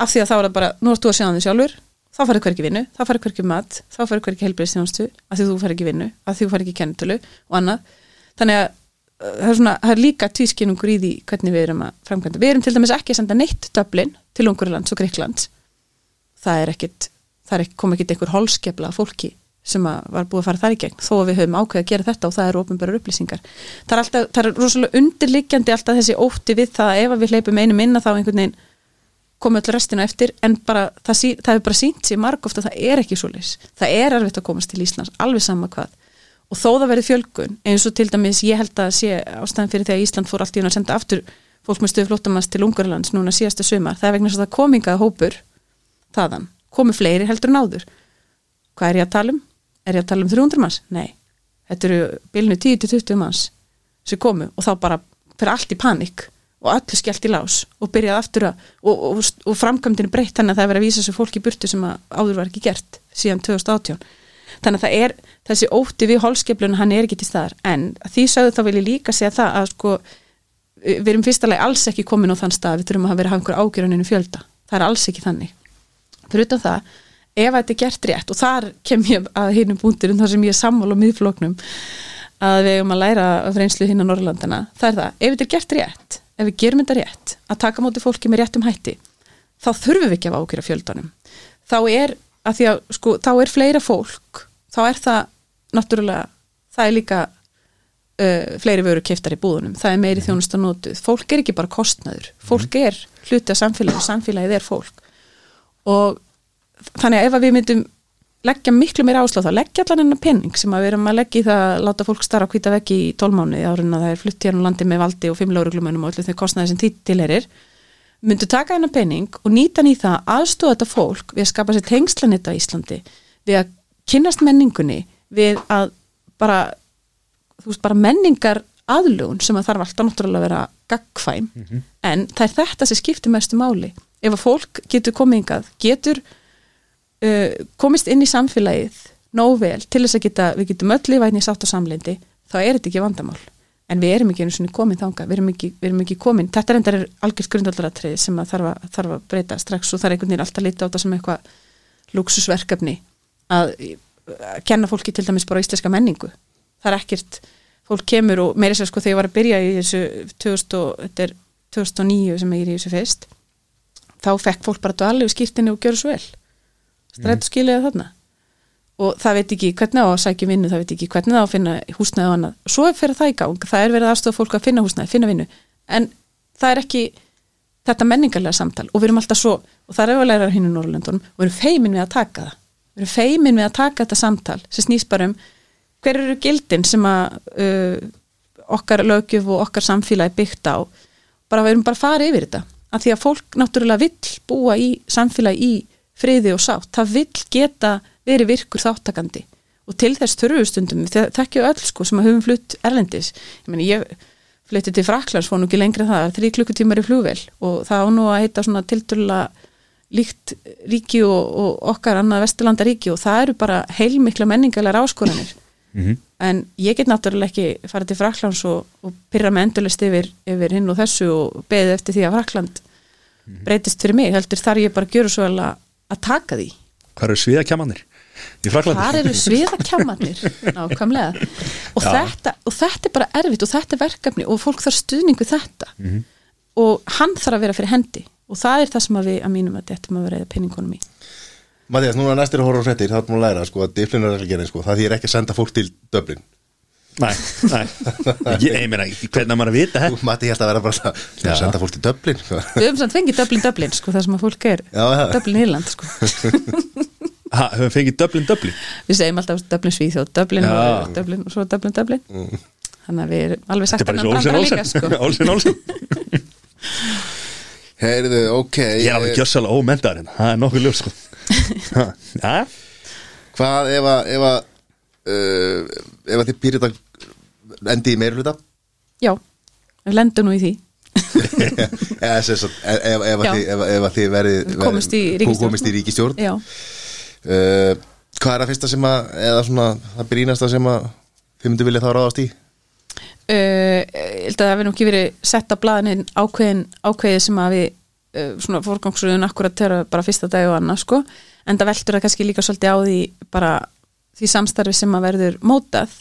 af því að þá er það bara, nú ert þú að sjá því sjálfur þá farið hver ekki vinnu, þá farið hver ekki mat þá farið hver ekki helbriðstjónstu, af því þú farið ekki vinnu af því þú farið ekki kennitölu og annað. Þannig að uh, það er, svona, það er líka tvískinnungur í því hvernig við erum að framkvæmda. Við erum til dæmis ekki að senda neitt Dublin til Ungurlands og Greiklands það er ekkit, það er kom ekkit einhver holskepla af fólki sem var búið að fara þar í gegn þó að við höfum ákveð að gera þetta og það eru ofnbærar upplýsingar. Það er, alltaf, það er rosalega undirliggjandi alltaf þessi ótti við það að ef við hleypum einum inn að þá einhvern veginn komið öll restina eftir en bara það, sí, það er bara sínt sér marg ofta að það er ekki svo leys það er erfitt að komast til Íslands alveg sama hvað. Og þó það verið fjölgun eins og til dæmis ég held að sé ástæðan fyrir að Ísland fór allt í hún að senda aftur fólk með stöðu flóttamanns til Ungarlands núna síðasta sumar það er vegna að það komingað hópur þaðan, komu fleiri heldur en áður. Hvað er ég að tala um? er ég að tala um 300 manns? Nei, þetta eru bilinu 10-20 manns sem komu og þá bara fyrir allt í panik og öllu skellt í lás og byrjaði aftur að og, og, og framkvæmdini breytt þannig að það er verið að vísa þessu fólki burtu sem áður var ekki gert síðan 2018 þannig að það er þessi ótti við holskeflun hann er ekki til staðar. En því sögðu þá vil ég líka segja það að sko við erum fyrstulega alls ekki komin á þann stað. Við þurfum að vera að hafa einhver ágjöruninu fjölda. Það er alls ekki þannig. Fyrir utan það, ef þetta er gert rétt og þar kem ég að hinnum búndirinn þar sem ég er miðflóknum að við eigum að læra af reynslu hinn á Norrlandana, það er það, ef þetta er gert rétt ef við gerum þetta rétt, að taka móti fólki með réttum hætti, þá þurfum við ekki að ákjöra fjöldanum. Þá er, að því að sko, þá er fleira fólk þá er það náttúrulega, það er líka uh, fleiri vöru keftar í búðunum það er meiri þjónust að notuð, fólk er ekki bara kostnaður, fólk er hluti af samfélagi samfélagið er fólk. Og þannig að ef að við myndum leggja miklu meira áslá þá leggja allan enna penning sem að við erum að leggja í það að láta fólk starra hvita veggi í tólmáni árun að það er flutt hérna á landi með valdi og fimm lauruglumönum og öllu þeir kostnaði sem því tilherir myndu taka hennar penning og nýta hann í það aðstóða þetta fólk við að skapa sér tengslanetta í Íslandi við að kynnast menningunni við að bara þú veist bara menningar aðlugun sem að þarf alltaf náttúrulega að vera gagkvæm en það er þetta sem skiptir mestu máli. Ef að fólk getur komið hingað getur uh, komist inn í samfélagið nóg vel til þess að geta, við getum öll lífæðin í sátt og samlendi þá er þetta ekki vandamál. En við erum ekki einu svona komin þanga við erum ekki, við erum ekki komin, þetta er endar algjörst grundaldaratrið sem að þarf, að þarf að breyta strax og það er einhvern veginn alltaf litið á þetta sem eitthvað luxusverkefni að, að kenna fólki til dæmis bara íslenska menningu. Það er ekkert, fólk kemur og meira sér sko þegar ég var að byrja í þessu 2000 og, þetta er 2009 sem ég er í þessu fyrst þá fekk fólk bara dvalið og skýrtinni og gjör svo vel strætt og skiljaði þarna. Og það veit ekki hvernig á að sækja vinnu það veit ekki hvernig á að finna húsnæði og annað. Svo er fyrir það í gang, það er verið aðstofa fólk að finna húsnæði, finna vinnu, en það er ekki þetta menningarlega samtal. Og við erum alltaf svo, og það er auðvitað hinn í Norrlöndunum, og við erum feimin við að taka það. Við erum feimin við að taka þetta samtal sem snýst bara um hver eru gildin sem að uh, okkar lögjöf og okkar samfélagi byggt á. Bara við erum bara að fara yfir þetta. Af því að fólk náttúrulega vill búa í samfélagi í friði og sátt, það vill geta verið virkur þáttakandi og til þess þurfustundum við þekkjum öll sko sem að höfum flutt erlendis. Ég meni ég flutti til Fraklands fór nú ekki lengri en það, þrý klukkutímar í flugvel og það á nú að heita svona tildulega líkt ríki og, og okkar annað vesturlanda ríki og það eru bara heilmikla menningalega áskoranir. Mhm. en ég get náttúrulega ekki farið til Fraklands og, og pyrra með endurlist yfir, yfir hinn og þessu og beðið eftir því að Frakland breytist fyrir mig, heldur þar ég bara að gjöra svo vel að, taka því. Hvað eru sviðakjamanir þar eru sviðakjamanir nákvæmlega. Og þetta, og þetta er bara erfitt og þetta er verkefni og fólk þarf stuðning við þetta. Mhm. og hann þarf að vera fyrir hendi. Og það er það sem að við að mínum að þetta maður reyða penningunum í. Mattias, núna næstir að horfa á fréttir, þá er maður að læra sko, að difflunarreglgerðin, sko, það þýr ekki að senda fólk til Dublin. Nei, nei Ég, ég meina, hvernig maður að vita þetta? Matti, held að vera bara að að senda fólk til Dublin. sko. við höfum samt fengið Dublin Dublin sko, það sem að fólk er Já, það. Dublin Írland sko. Ha, höfum fengið Dublin Dublin við segjum alltaf Dublin Svíþjóð Dublin Já. og, Dublin og svo Dublin Dublin þannig að við erum alveg sagt er og brandara Olsen líka, sko. Olsen Olsen Heyrðu, ok. Ég er alveg eh, gjössalega ómentaður hérna Það er nokkuð ljós sko Ha, Já, Hvað ef að, ef að, uh, ef að þið pýrita endi í meirhluta? já, við lendum nú í því Eða sem sagt, ef, að þið, að verið Komist í ríkistjórn. já, Uh, hvað er að fyrsta sem að, eða svona það brínasta sem að þið myndu vilja þá ráðast í? uh, ég held að það nú ekki verið sett á blaðinu ákveðin, ákveðið sem að við uh, svona fórgangsröðun akkurat þeirra bara fyrsta dag og annað sko en það veldur það kannski líka svolítið á því bara því samstarfi sem að verður mótað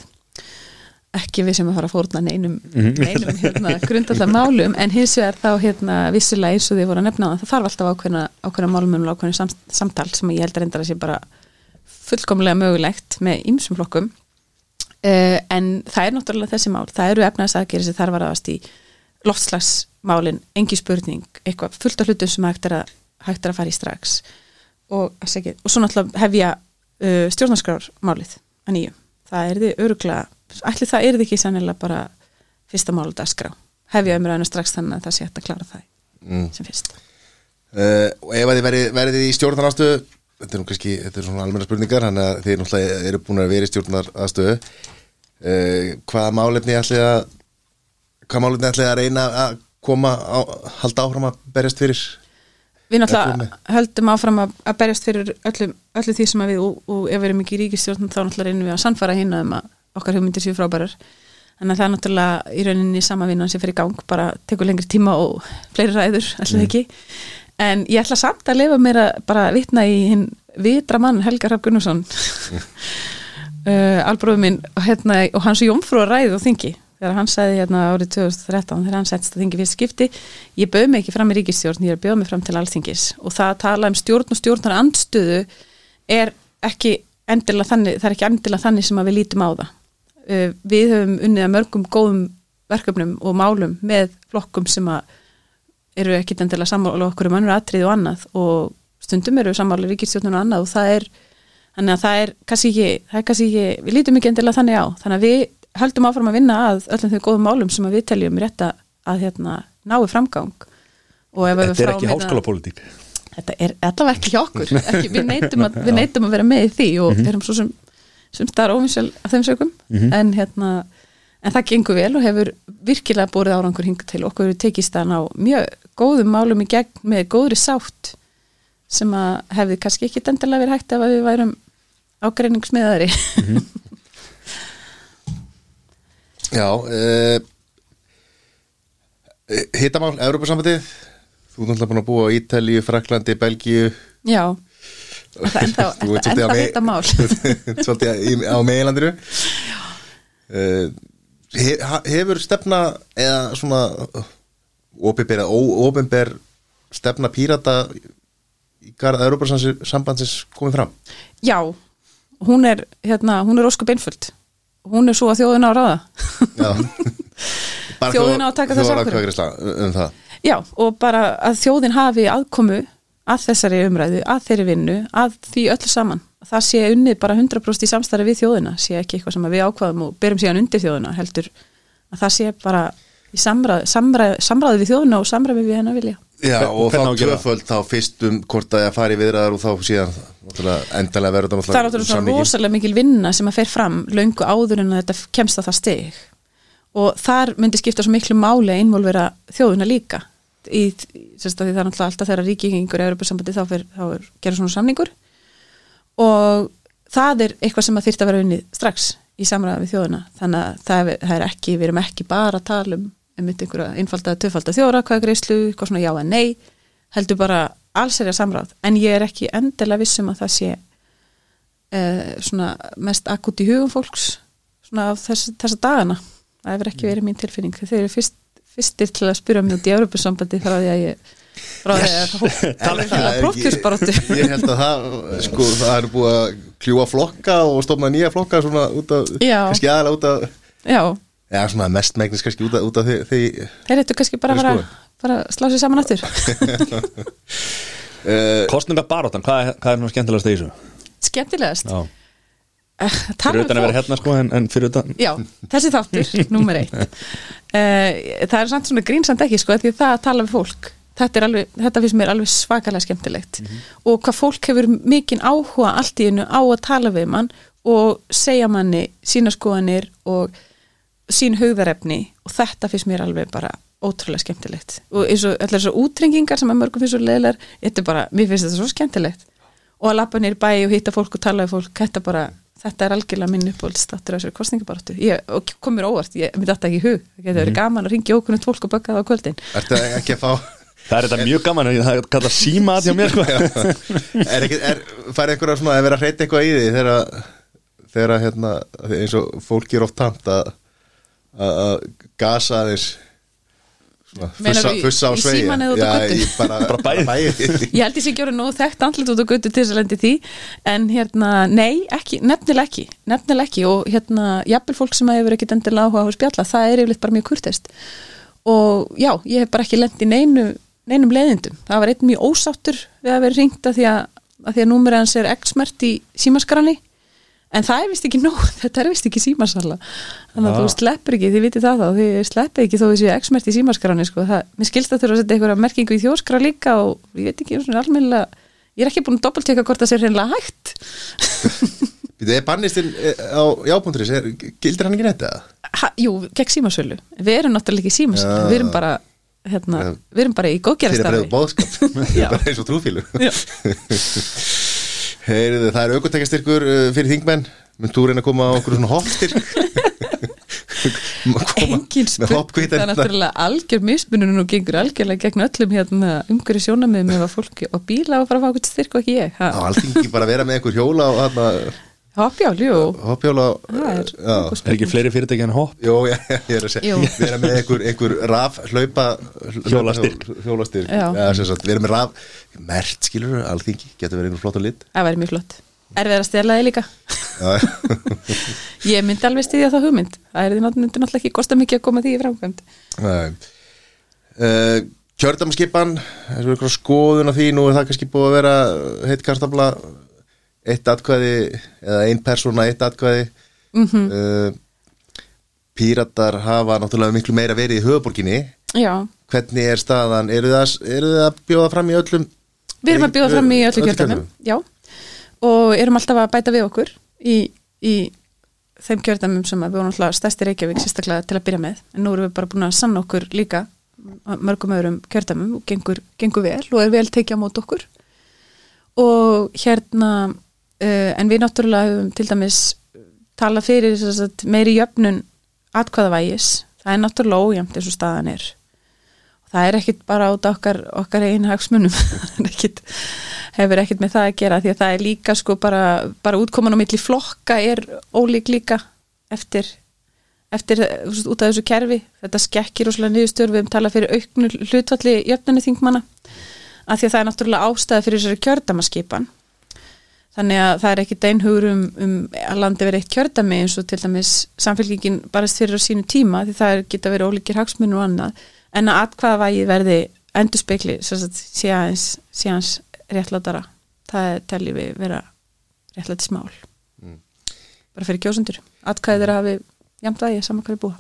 ekki við sem að fara að fórna neinum, neinum hérna, grundallar málum en hins vegar þá hérna vissulega eins og þið voru að nefna á það þarf alltaf ákveðna, ákveðna málum og ákveðna sam, samtal sem ég held að reyndar að sé bara fullkomlega mögulegt með ýmsum flokkum. Uh, en það er náttúrulega þessi mál það eru efnæðsaðgeri sem þarf að ráðast í loftslagsmálin, engi spurning eitthvað fullt af hlutum sem hægt er að, hægt er að fara í strax og, og svo náttúrulega hefja uh, stjórnarskrármálið að nýju. Það er þið öruglega ætli það er ekki sannilega bara fyrsta málu dagskrá. Hefja umræðinu strax þannig að það sé hægt að klára það Mm. sem fyrst. Uh, og ef að þið verið, verið í stjórnarnastöðu þetta er nú kannski, þetta er svona almenna spurningar þannig að þið náttúrulega eru búin að vera í stjórnarastöðu uh, hvaða málefni ætli að hvaða málefni ætli að reyna að koma á, halda áfram að berjast fyrir? Við náttúrulega höldum áfram að, að berjast fyrir öllum, öllu því sem að við og, og ef við erum ekki í ríkistjórn þá náttúrulega reynum við að sannfara hinn um að okkar hugmyndir séu frábærar. Þannig að það er náttúrulega í rauninni sama vinnan sem fyrir í gang bara tekur lengri tíma og fleiri ræður, alltaf ekki. En ég ætla samt að lifa mér að bara vitna í hinn vitra mann Helga Hrafn Gunnarsson. Uh, albróðu minn hérna, og hans jómfrú að ræðu og þingi. Þegar hann sagði hérna árið 2013 þegar hann settist að þingi fyrst skipti ég bauð mig ekki fram í ríkistjórn, ég er bauð mig fram til alþingis. Og það að tala um stjórn og stjórnar andstöðu er ekki endilega þannig, það er ekki endilega þannig sem að við lítum á það við höfum unnið að mörgum góðum verkefnum og málum með flokkum sem að eru ekki endilega sammála okkur um önnur atrið og annað og stundum eru sammála ríkistjórnun og annað og það er þannig að það er kannski ekki, það er kannski ekki við lítum ekki endilega þannig á. Þannig að við höldum áfram að vinna að öllum þau góðum málum sem að við teljum rétt að, hérna, náu framgang. Þetta er ekki hérna- háskólapólitík. Þetta er allavega ekki hjá okkur. Ekki, við, neytum að, við neytum að vera með í því og erum svo sem, sem staðar óvinsel af þeim sögum en, hérna, en það gengur vel og hefur virkilega búrið árangur hingað til. Okkur tekist að ná mjög góðum málum í gegn með góðri sátt sem að hefði kannski ekki endilega verið hægt ef að við værum ágreiningsmiðari Já uh, Hittamál, Evrópusambandið. Þú er náttúrulega búin að búa á Ítalíu, Fraklandi, Belgíu. Já það ennþá, ert ennþá svolítið á me- þetta mál Svolítið á meilandinu. He, ha- Hefur stefna eða svona opinber, óopinber stefna pírata í garða Evrópusambandsins komið fram? Já, hún er hérna, hún er óskup einföld. Hún er svo að þjóðin á að ráða. Já. Bara Þjóðin á að taka þjóðaratkvæðagreiðsla um, um það. Já, og bara að þjóðin hafi aðkomu að þessari umræðu, að þeirri vinnu, að því öllu saman. Það sé unnið bara 100% í samstarfi við þjóðina, sé ekki eitthvað sem við ákvaðum og berum síðan undir þjóðina, heldur að það sé bara í samræð, samræð, samræði við þjóðina og samræði við hennar vilja. Já, Hver- og þá það? tvöföld þá fyrst um hvort að ég fari í viðræðar og þá síðan endalega verður þetta það er náttúrulega svona rosalega mikil vinna sem að fer fram löngu áður en að þetta kemst að það stig og þar myndi skipta svo miklu máli að involvera þjóðuna líka í, sérst að því það er náttúrulega alltaf þegar ríkingur í Europasambandi þá, þá er gerður svona samningur. Og það er eitthvað sem að þyrfti að vera unnið strax í samræða við þjóðuna þannig að það er, það er ekki, við erum ekki bara að tala um um einhverja einfalda, töfalda þjóra hvað greiðslu, hvað svona já en nei heldur bara alls er ég samráð. En ég er ekki endilega vissum að það sé uh, svona mest akut í hugum fólks svona af þess, þessa dagana. Það hefur ekki verið mín tilfinning. Þeir eru fyrst, fyrstir til að spyrja mig út í Europasambandi frá því að ég frá því að það Það er prófkjörsbaróttu Ég held að það, sko, það er búið að kljúa flokka og stofna nýja flokka svona út af, kannski aðalega út af já, Já, svona mest megnis kannski út af, út af því, því þeir eittu kannski bara að bara slá sér saman aftur. Uh, Kostningabaróttan, hvað, er- hvað er nú skemmtilegast í þessu? skemmtilegast? Já, fyrir utan að vera hérna sko en, en fyrir utan Já, þessi þáttur, númer eitt. Uh, Það er samt svona grínsamt ekki sko, því það að tala við fólk þetta, alveg, þetta finnst mér alveg svakalega skemmtilegt. Og hvað fólk hefur mikinn áhuga allt í einu á að tala við mann og segja manni sína skoðanir og sín hugðarefni. Og þetta finnst mér alveg bara ótrúlega skemmtilegt. Og eins og allar þessar útrengingar sem að mörgum finnst svo leðilegar, þetta er bara, mér finnst þetta svo skemmtilegt. Og að lappa nýr bæ og hitta fólk og tala við fólk, þetta bara þetta er algjörlega minn uppbólstáttur á þessari kostningabaráttu ég, og kom mér óvart, ég myndi þetta ekki hug. Það getur verið gaman að ringja ókunnult fólk og bögga það á kvöldin. Ertu ekki að fá Það er þetta mjög gaman, það er kallað síma að hjá mér sko. Er, ekki, er færið einhverja svona að vera að hreyta eitthvað í því þegar, þegar hérna, eins og fólki er oft tamt að að að gasa Meinar fussa, á í svegi símann eða út á götu? Já, í bara, Bara bæði. ég held ég sé ekki orðið nógu þekkt andlit út á götu til þess að lendi því. En hérna, nei, ekki, nefnilega ekki nefnilega ekki. Og hérna jafnvel fólk sem hefur ekkit endilega áhuga á að spjalla það er yfirleitt bara mjög kurtest og já, ég hef bara ekki lent í neinu, neinum leiðindum, það var einn mjög ósáttur við að vera ringt að því að, að, því að númerið hans er x-mert í símaskrani en það er vist ekki nóg, þetta er vist ekki símasala. Þannig að Já. þú sleppur ekki, þið vitið það þá þið sleppur ekki þó þessi x-mert í símaskrani sko. það, mér skilst að þurfa að setja einhverja merkingu í þjóskra líka og ég veit ekki svona almennilega ég er ekki búin að doppelteka hvort það sé hreinlega hægt. Býtu, er bannistinn eh, á jápunturis, gildir hann ekki netta? Jú, gegn símasölu. Við erum náttúrulega ekki símasölu, Já. við erum bara hérna, við erum bara í góðgerastarfi Heyriðu, það er aukutekastyrkur uh, fyrir þingmenn. Mun þú reyna að koma á okkur svona hoppstyrk? Engin spurning, það er náttúrulega algjör mismunum og gengur algjörlega gegn öllum hérna, umhverju sjónamiðum ef að fólki og bíla og fara að fá okkur styrk og ekki ég á alþingi bara vera með einhver hjóla og hana, Hoppjál, jú. Hopphjóla Það er Er ekki fleiri fyrirtæki en hopp? Jó, já, ég er að segja. Jú. vera með einhver, einhver raf hlaupa Hjólastyrk. hjólastyrk. Já. Já, sem sagt, vera með raf mert skilur alþingi, getur verið einhver flott og lit. Það væri mjög flott. Erfið að stela þig líka. Já, Ég myndi alveg styðja þá hugmynd. Það er því náttúrulega ekki kosta mikið að koma því í framkvæmd. Nei. uh, Kjördamskipan er svo eitthvað skoðun á því nú er það kannski búið að vera eitt atkvæði eða ein persóna eitt atkvæði. Mm Mhm. Píratar hafa náttúrulega miklu meira verið í höfuborginni Já, hvernig er staðan, eru það, eru það að bjóða fram í öllum við erum að bjóða fram í öllu kjördæmum Já, og erum alltaf að bæta við okkur í, í þeim kjördæmum sem við vorum alltaf stærsti Reykjavík sérstaklega til að byrja með. En nú erum við bara búin að sanna okkur líka mörgum öðrum kjördæmum og gengur, gengur vel og er vel tekið á mót okkur. Og hérna uh, en við náttúrulega höfum til dæmis tala fyrir sem sagt, meiri jöfnun atkvæðavægis. Það er náttúrulega ójæmt eins og staðan er. Og það er ekkit bara af okkar, okkar einu hagsmunum. Það ekkit, hefur ekkit með það að gera því að það er líka sko bara, bara útkoman á milli flokka er ólík líka eftir, eftir þú veist, út af þessu kerfi. Þetta skekkir og svolítið niðurstöður. Við höfum talað fyrir auknu hlutvalli jöfnunni þingmanna að því að það er náttúrulega ástæða fyrir þessari kjördamaskipan þannig að það er ekkit einhugur um, um að landi verið eitt kjördami eins og til dæmis samfélkingin barast fyrir á sínu tíma því það er, geta verið ólíkir hagsmunum og annað. En að atkvaðavægi verði endur spekli síðans, réttlátara. Það er teljum við vera réttlæti smál bara fyrir kjósundur atkvæðið er að hafi jæmt vægi saman hverju búa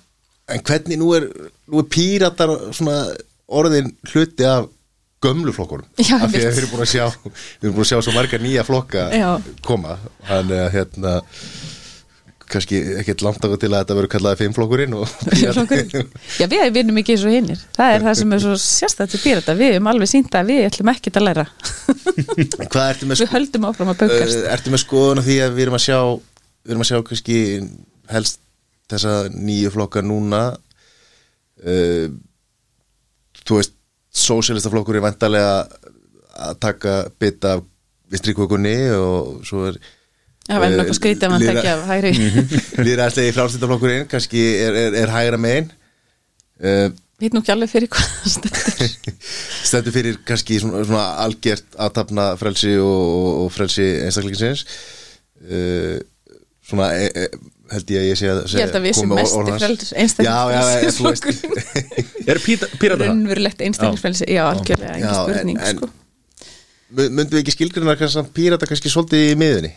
En hvernig nú er, nú er píratar svona orðin hluti af gömlu flokkurum af því að við erum búin að sjá við erum búin að sjá svo marga nýja flokka Já. koma. Þannig að hérna kannski ekkert langt ára til að þetta verður kallaði fimmflokkurinn. Já, við vinnum ekki eins og hinnir Það er það sem er svo sérstætt til pírata. Við erum alveg sýnda að við ætlum ekkert að læra. Við höldum áfram að baukast Uh, ertu með skoðun á því að við erum að sjá við erum að sjá kannski helst þessa nýju flokka núna? Uh, þú veist sósélistaflokkur er vantarlega að taka bit af vistrikökunni og svo er Það væri nokkuð skrítið að mann tekja af hægri. líðræðslegi frálstættaflokkurinn kannski er, er, er hægra megin. Uh, Veit nú ekki alveg fyrir hvað það stendur. stendur fyrir kannski svona, svona algjört aðtapna frelsi og, og, frelsi einstaklingsins. Uh, svona e, e, held ég að ég sé að Ég held að við sem veist. einstaklingsflokkurinn Er pírata það? Raunverulegt einstaklingsfrelsi Já, algjörlega, ekki spurning en- en- sko. Mu- myndum við ekki samt pírata kannski svolítið í miðunni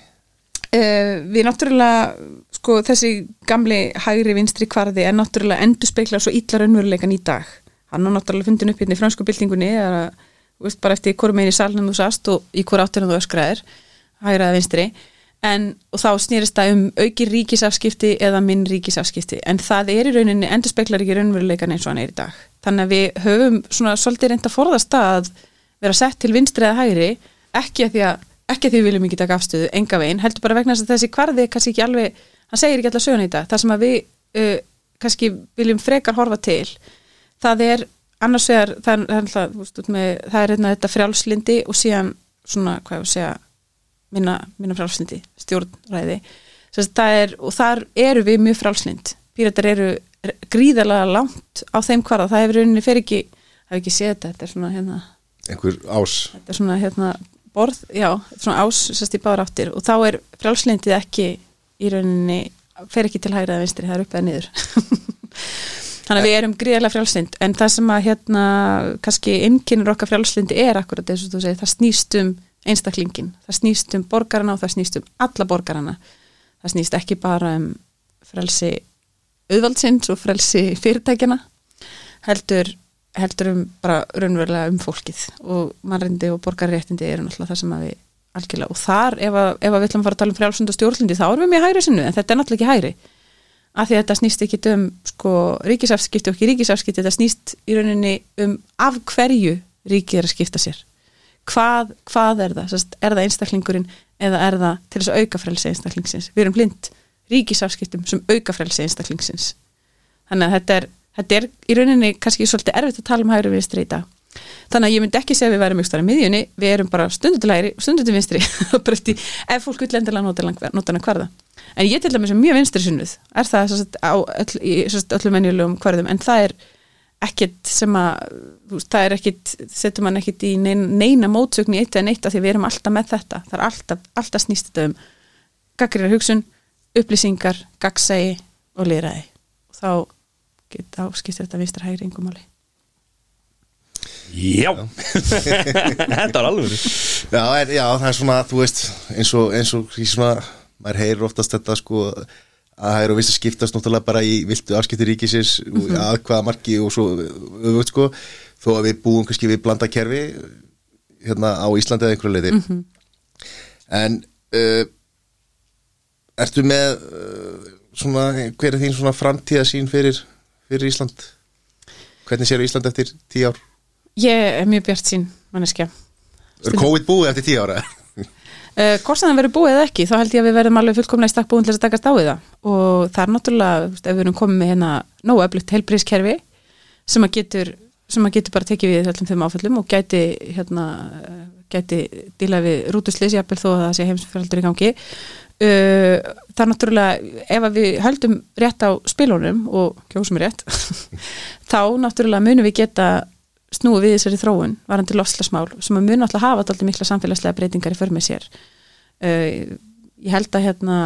Uh, við náttúrulega sko þessi gamli hægri vinstri kvarði er náttúrulega endur speikla svo illa raunveruleikan í dag. Hann er náttúrulega fundin upp hérna í fransku byltingunni eða þú veist bara eftir hvort meginn í salnum þú sast og í hvort áttina þú öskraðir hægri eða vinstri en þá snýrist það um auki ríkisafskipti eða minn ríkisafskipti. En það er í rauninni endur speiklar ekki raunveruleikan eins og hann er í dag. Þannig að við höfum svona svolítið reynd að forðast að vera sett til vinstri eða hægri ekki að því að ekki að því við viljum ekki taka afstöðu, enga veginn heldur bara vegna þess að þessi kvarði kannski ekki alveg hann segir ekki alltaf söguna í dag. Það sem að við uh, kannski viljum frekar horfa til það er annars vegar það er, það er, það, er hérna, þetta frjálslindi og síðan svona, hvað ég að segja minna, minna frjálslindi, stjórnræði. Sess, er, og þar eru við mjög frjálslind píratar eru gríðarlega langt á þeim kvarða, það hefur rauninni fyrir ekki, það hefur ekki séð þetta, þetta er svona hérna einhver ás. þetta er svona hérna borð, já, svona ás sérst í bára áttir. Og þá er frjálslindið ekki í rauninni fer ekki til hægra eða vinstri, það er upp eða niður. Þannig að við erum gríðarlega frjálslind en það sem að hérna kannski innkynir okkar frjálslindi er akkurat eins og þú segir, það snýst um einstaklingin, það snýst um borgarana og það snýst um alla borgarana. Það snýst ekki bara um frelsi auðvaldsins og frelsi fyrirtækjana heldur heldur um bara raunverulega um fólkið. Og mannrendi og borgarréttindi eru náttúrulega það sem að við algjörlega og þar ef, að, ef að við ætlum að fara að tala um frjálsund og stjórnlindi þá erum við mjög hægri sinnu en þetta er náttúrulega ekki hægri. Af því að þetta snýst ekki um sko ríkisafskipti og ekki ríkisafskipti þetta snýst í rauninni um af hverju ríkið er að skipta sér hvað, hvað er það? Sest, er það einstaklingurinn eða er það til þess að auka frelsi einstaklingsins? Við erum blind ríkisafskiptum sem auka frelsi einstaklingsins. Þannig að þetta er, þetta er í rauninni kannski svolítið erfitt að tala um hægri vinstri í dag. Þannig að ég myndi ekki segja að við værum ykkur í miðjunni, við erum bara stundu til hægri stundu til vinstri, ef fólk vil endilega nota hana hverða en ég til dæmis er mjög vinstri sunnuð. Er það sagt, á öll, öllum venjulegum hverðum, en það er ekkit sem að veist, það er ekkit, setur mann ekkit í neina, neina mótsögn í eitt eða neitt af því við erum alltaf með þetta, það er alltaf, alltaf snýst þetta um gaggriðar hugsun upplýsingar, gagsægi og lýraði og þá, þá skiptir þetta vinstra hægri yngumáli Já. Þetta var alveg já, en, já, það er svona, þú veist eins og, eins og svona, maður heyrir oftast þetta sko að það að vist að skiptast náttúrulega bara í viltu afskipti ríkisins mm -hmm. að hvaða marki og svo öfugt sko, þó að við búum kannski við blanda kerfi hérna á Íslandi eða einhverju leiti -hmm. en uh, ertu með uh, svona, hver er þín svona framtíðasín fyrir, fyrir Ísland hvernig séu Ísland eftir tíu ár? Ég er mjög bjart sín, manneskja Er COVID búið eftir tíu ára? Uh, hvort sem það verður búið eða ekki, þá held ég að við verðum alveg fullkomlega í stakk búin til þess að takast á við það. Og það er náttúrulega, ef við erum komið með hérna nógu öflugt heilbrískerfi sem að getur, sem að getur bara tekið við öllum þeim áföllum og gæti hérna, eh, gæti díla við rútuslis jafnvel þó að það sé heimsfjöldur í gangi. Uh, það er náttúrulega ef við höldum rétt á spilunum og kjósum rétt þá náttúrulega munum við geta snúið við þessari þróun varandi loslasmál sem að mun alltaf hafa alltaf mikla samfélagslega breytingar í för með sér. Uh, ég held að hérna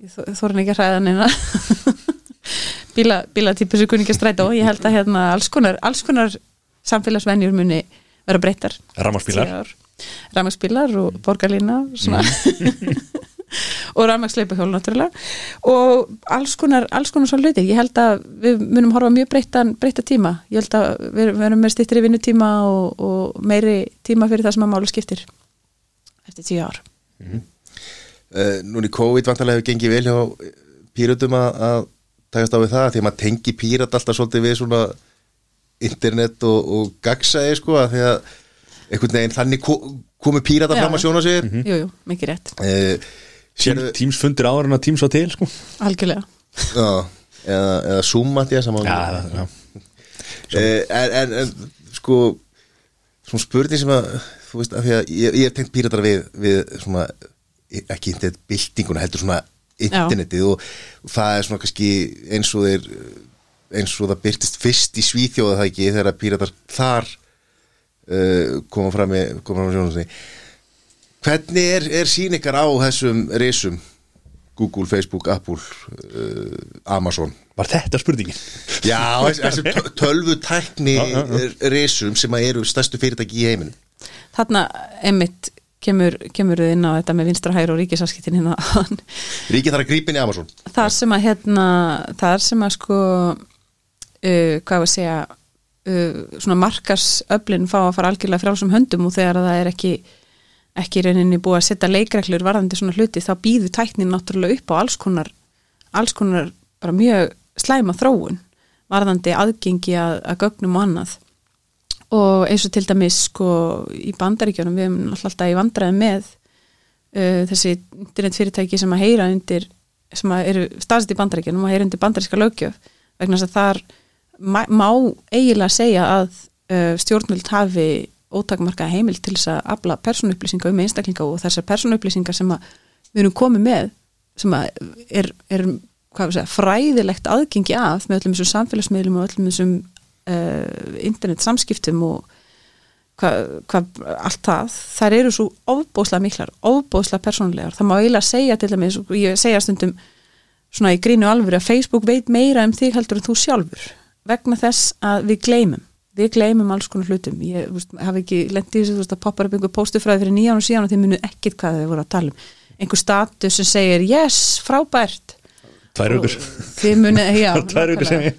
erum ekki að hræða neina. Bíla, bílatípu sem kunni ekki að stræta og ég held að hérna alls konar, alls konar samfélagsvenjur muni vera breytar Rammarspílar Ramaspílar og borgarlína svona og rafmagsleipa hjól náttúrulega. Og alls konar, alls konar svo hluti. Ég held að við munum horfa mjög breyttan breytta tíma, ég held að við erum með stýttri vinnutíma og, og meiri tíma fyrir það sem að málu skiptir eftir tíu ár. Uh, núna í COVID vantarlega hefur gengið vel hjá píratum að, að takast á við það því að maður tengi pírat alltaf svolítið við svona internet og, og gagsæði sko að því að einhvern veginn þannig ko komu pírata Já, fram að sjóna sér jú, jú, mikið rétt, uh, Tím, Teams fundir áður en að Teams var til sko. algjörlega. Já, eða, eða Zoom að því að saman Já, já, Eh, en, en, en sko svona spurning sem að þú veist, af því að ég, ég hef tengt píratar við, við svona, ekki internet byltinguna heldur svona internetið og, og það er svona kannski eins og þeir eins og það byrtist fyrst í Svíþjóða það ekki þegar píratar þar uh, koma fram í koma fram í sjónum hvernig er, er sín ykkar á þessum risum? Google, Facebook, Apple uh, Amazon. Var þetta spurningin? Já, tö- tölvu tækni resum sem að eru stærstu fyrirtæki í heiminum. Þarna einmitt kemur, kemur þið inn á þetta með vinstra hægur og ríkisaskiptin hérna. Ríkið þarf að grípa inn í Amazon. Þar sem að hérna þar sem að sko uh, hvað var að segja uh, svona markarsöflin fá að fara algjörlega frálsum höndum og þegar það er ekki ekki í rauninni búið að setja leikreglur varðandi svona hluti þá býður tæknin náttúrulega upp á alls konar alls konar bara mjög slæma þróun varðandi aðgengi að, að gögnum og annað. Og eins og til dæmis sko í bandaríkjunum við náttúrulega alltaf í vandræði með uh, þessi internetfyrirtæki sem að heyra undir sem að eru staðsett í bandaríkjunum og heyra undir bandaríska lögjöf vegna þess að þar má eiginlega segja að uh, stjórnvöld hafi ótakmarka heimil til þess að afla persónuupplýsinga um einstaklinga og þessar persónuupplýsingar sem við erum komið með sem er, er segja, fræðilegt aðgengi að með öllum þessum samfélagsmiðlum og öllum þessum uh, internet samskiptum og hvað, hvað, allt það þær eru svo ofbóðslega miklar ofbóðslega persónulegar, það má eiginlega segja til dæmis, og ég segja stundum svona í grínu alvöru að Facebook veit meira um þig heldur en þú sjálfur vegna þess að við gleymum við gleymum alls konar hlutum. Ég veist, hafi ekki lendið veist, að poppar upp einhver póstufræði fyrir nýjan og síðan og þið munu ekkit hvað þið voru að tala um. Einhver status sem segir yes, frábært. Tvær aukur Tvær aukur sem ég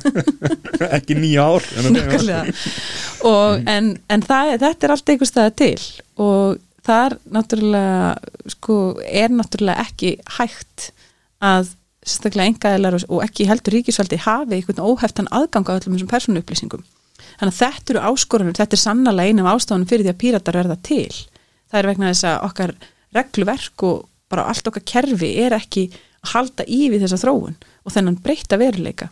Ekki nýja ár en og, en, en það, þetta er allt einhver staða til. Og þar náttúrulega sko, er náttúrulega ekki hægt að sérstaklega engaðilar og, ekki heldur ríkisvaldi hafi einhvern óheftan aðgang á öllum þessum persónu upplýsingum þannig að þetta eru áskorunum, þetta er sannlega einu af ástafunum fyrir því að píratar verða til. Það er vegna þess að okkar regluverk og bara allt okkar kerfi er ekki að halda í við þessa þróun og þennan breyta veruleika.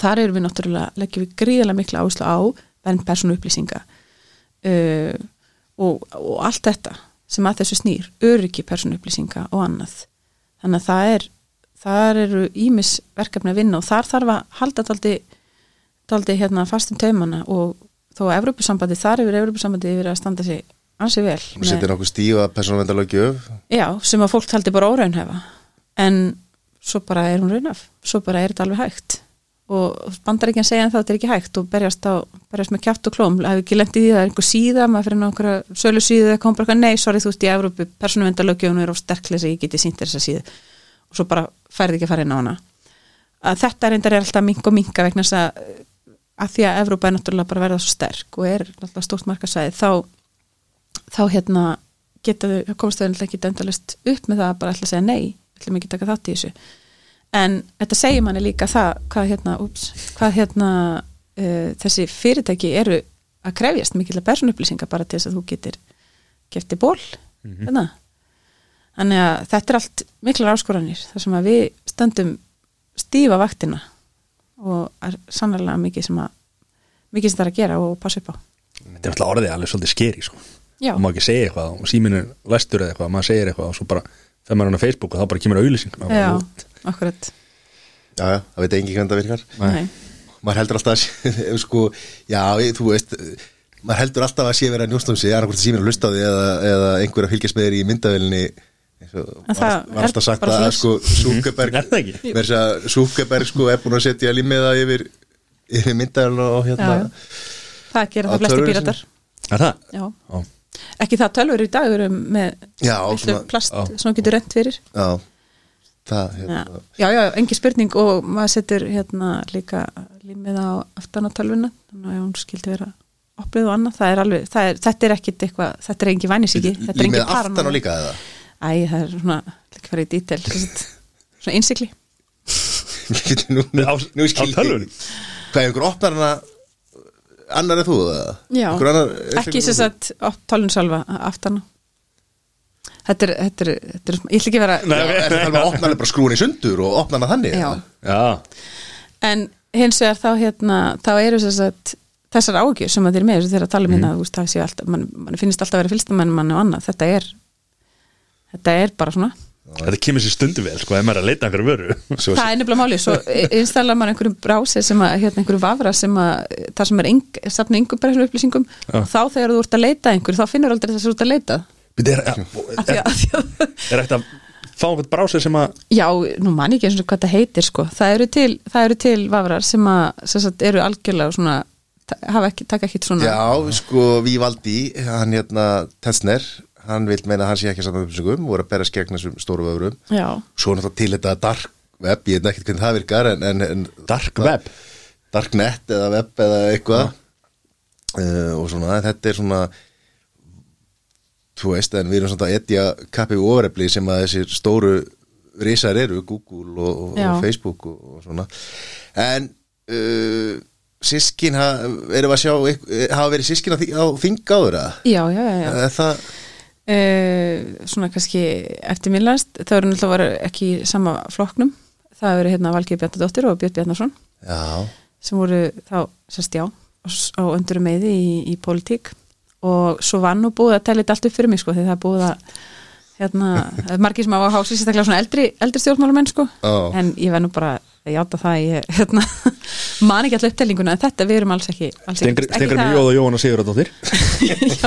Þar erum við náttúrulega, leggjum við gríðarlega mikla áherslu á vernd persónu upplýsinga uh, og, og allt þetta sem að þessu snýr, öryggi persónu upplýsinga og annað. Þannig að það er þar eru ímis verkefni að vinna og þar þarf að halda daldi, daldi hérna fastum taumana og þó að Evrópusambandi, þar hefur Evrópusambandi verið að standa sig ansi vel og setja nokkuð stífa persónuvendalögjöf Já, sem að fólk taldi bara óraunhefa en svo bara er hún raunaf svo bara er þetta alveg hægt. Og bandaríkjan segja en það er ekki hægt og berjast, á, berjast með kjátt og klóm. Hefur ekki lendið í það, er einhver síða maður fyrir nákvæmlega sölu síðu eða kom bara eitthvað, nei, sorry, þú veist í Evrópu, persónuvendalögjöfun er á sterklega sem ég geti sínt þessa síðu og svo bara færði ekki að fara inn á hana. Að þetta reyndar er alltaf mink og minka vegna þess að, að því að Evrópa er náttúrulega bara verða svo sterk og er alltaf stórt markasæði þá, þá hérna geta þau, komast þau náttúrulega ekki endalist upp með það að bara að segja nei ætlum ekki taka þátt í þessu. En þetta segir manni líka það hvað hérna, úps, hvað hérna uh, þessi fyrirtæki eru að krefjast mikilvæg persónuupplýsinga bara til þess að þú getur gefti ból hérna. þannig að þetta er allt miklar áskoranir þar sem að við stöndum stífa vaktina og er sannlega mikið sem að mikið sem það er að gera og passa upp á. Þetta er alltaf orðið alveg svolítið skeri sko. Já, og maður ekki segja eitthvað og síminu læstur eða eitthvað, maður segir eitthvað og svo bara þegar maður er á Facebook og þá bara kemur auðlýsing já, akkurat. Já, já, það veit engin hvernig það virkar. Nei. maður heldur alltaf að sé, sko, já, þú veist maður heldur alltaf að sé verið að njósta um sig og það var alltaf sagt að sko, Súkeberg Er Súkeberg sko er búin að setja límiða yfir, yfir myndavélina og hérna Já, já. það gera Á það flesti píratar. Er það? já, Já. ekki það tölvur í dag eru með Já, litlu svona- plast sem getur rent fyrir. Já, það, hérna, já, já, engi spurning og maður setur hérna líka límið á aftan á tölvuna þannig að hún skildi vera opnið og annað, það er alveg, það er, þetta er ekkit eitthvað, þetta er engin vænisíki þetta er límið engin aftan á líka eða Æ, það er svona, líka fyrir í dítel svona innsikli nú, nú á skildi? Hvað, einhver opnar hana annar en þú eða? Já, ekki sem sagt tölvun sjálfa aftan á. Þetta er, þetta er, þetta er, ég ætla ekki að vera Nei, Já, er það alveg að opna hana bara skrúin í sundur og opna hana þannig? Já. Já, En hins vegar þá hérna þá eru þess að þessar ágjur sem að þeir með þessu þegar að tala um hérna þú veist, það séu alltaf, mann man finnst alltaf að vera fylgstamann mann og annað, þetta er þetta er bara svona. Þetta kemur sér stundu vel sko, ef maður er að leita einhverju vöru. Það er nefnilega máli, svo installa maður einhverjum brásir sem að, hérna einhverju vafra sem að það sem er eng, safna yngum persónu upplýsingum og þá þegar þú ert að leita að einhverju þá finnur aldrei þess að þú ert að leita. Er, að er ekkert að fá einhvern brásir sem að Já, nú man ekki eins og hvað það heitir sko. það eru til, það eru til vafrar sem að sem sagt, eru algjörlega svona hafa ekki, taka ekki svona Já, sko, Vívaldi, hann hérna Tensner, hann vil meina að hann sé ekki saman upplýsingum og er að bera skegna þessum stóru vöfrum Já. Svo náttúrulega til þetta dark web, ég veit ekkert hvernig það virkar en, en, en Dark web? Darknet eða web eða eitthvað uh, og svona, en þetta er svona þú veist, en við erum svona að etja kappi og ofrefli sem að þessir stóru risar eru, Google og, og, og Facebook og, og svona en uh, sískin ha, erum við að sjá ykk- hafa verið sískin á, þing- á þing áður að Já, já, já, já. Er það, Uh, svona kannski eftir minnlæst það eru náttúrulega ekki í sama flokknum. Það eru hérna Valgeir Bjarnadóttir og Björn Bjarnason já, sem voru þá, sérst já á öndurum meði í, í pólitík. Og svo var nú búið að tella þetta allt upp fyrir mig sko því það er búið að hérna, margir sem hafa hási sérstaklega svona eldri, eldri stjórnmálamenn sko. Já. en ég verð nú bara að játa það að ég hérna, man ekki alltaf upptellinguna en þetta við erum alls ekki, alls ekki, ekki Stengur með Jóð og Jóhanna Sigurðardóttir.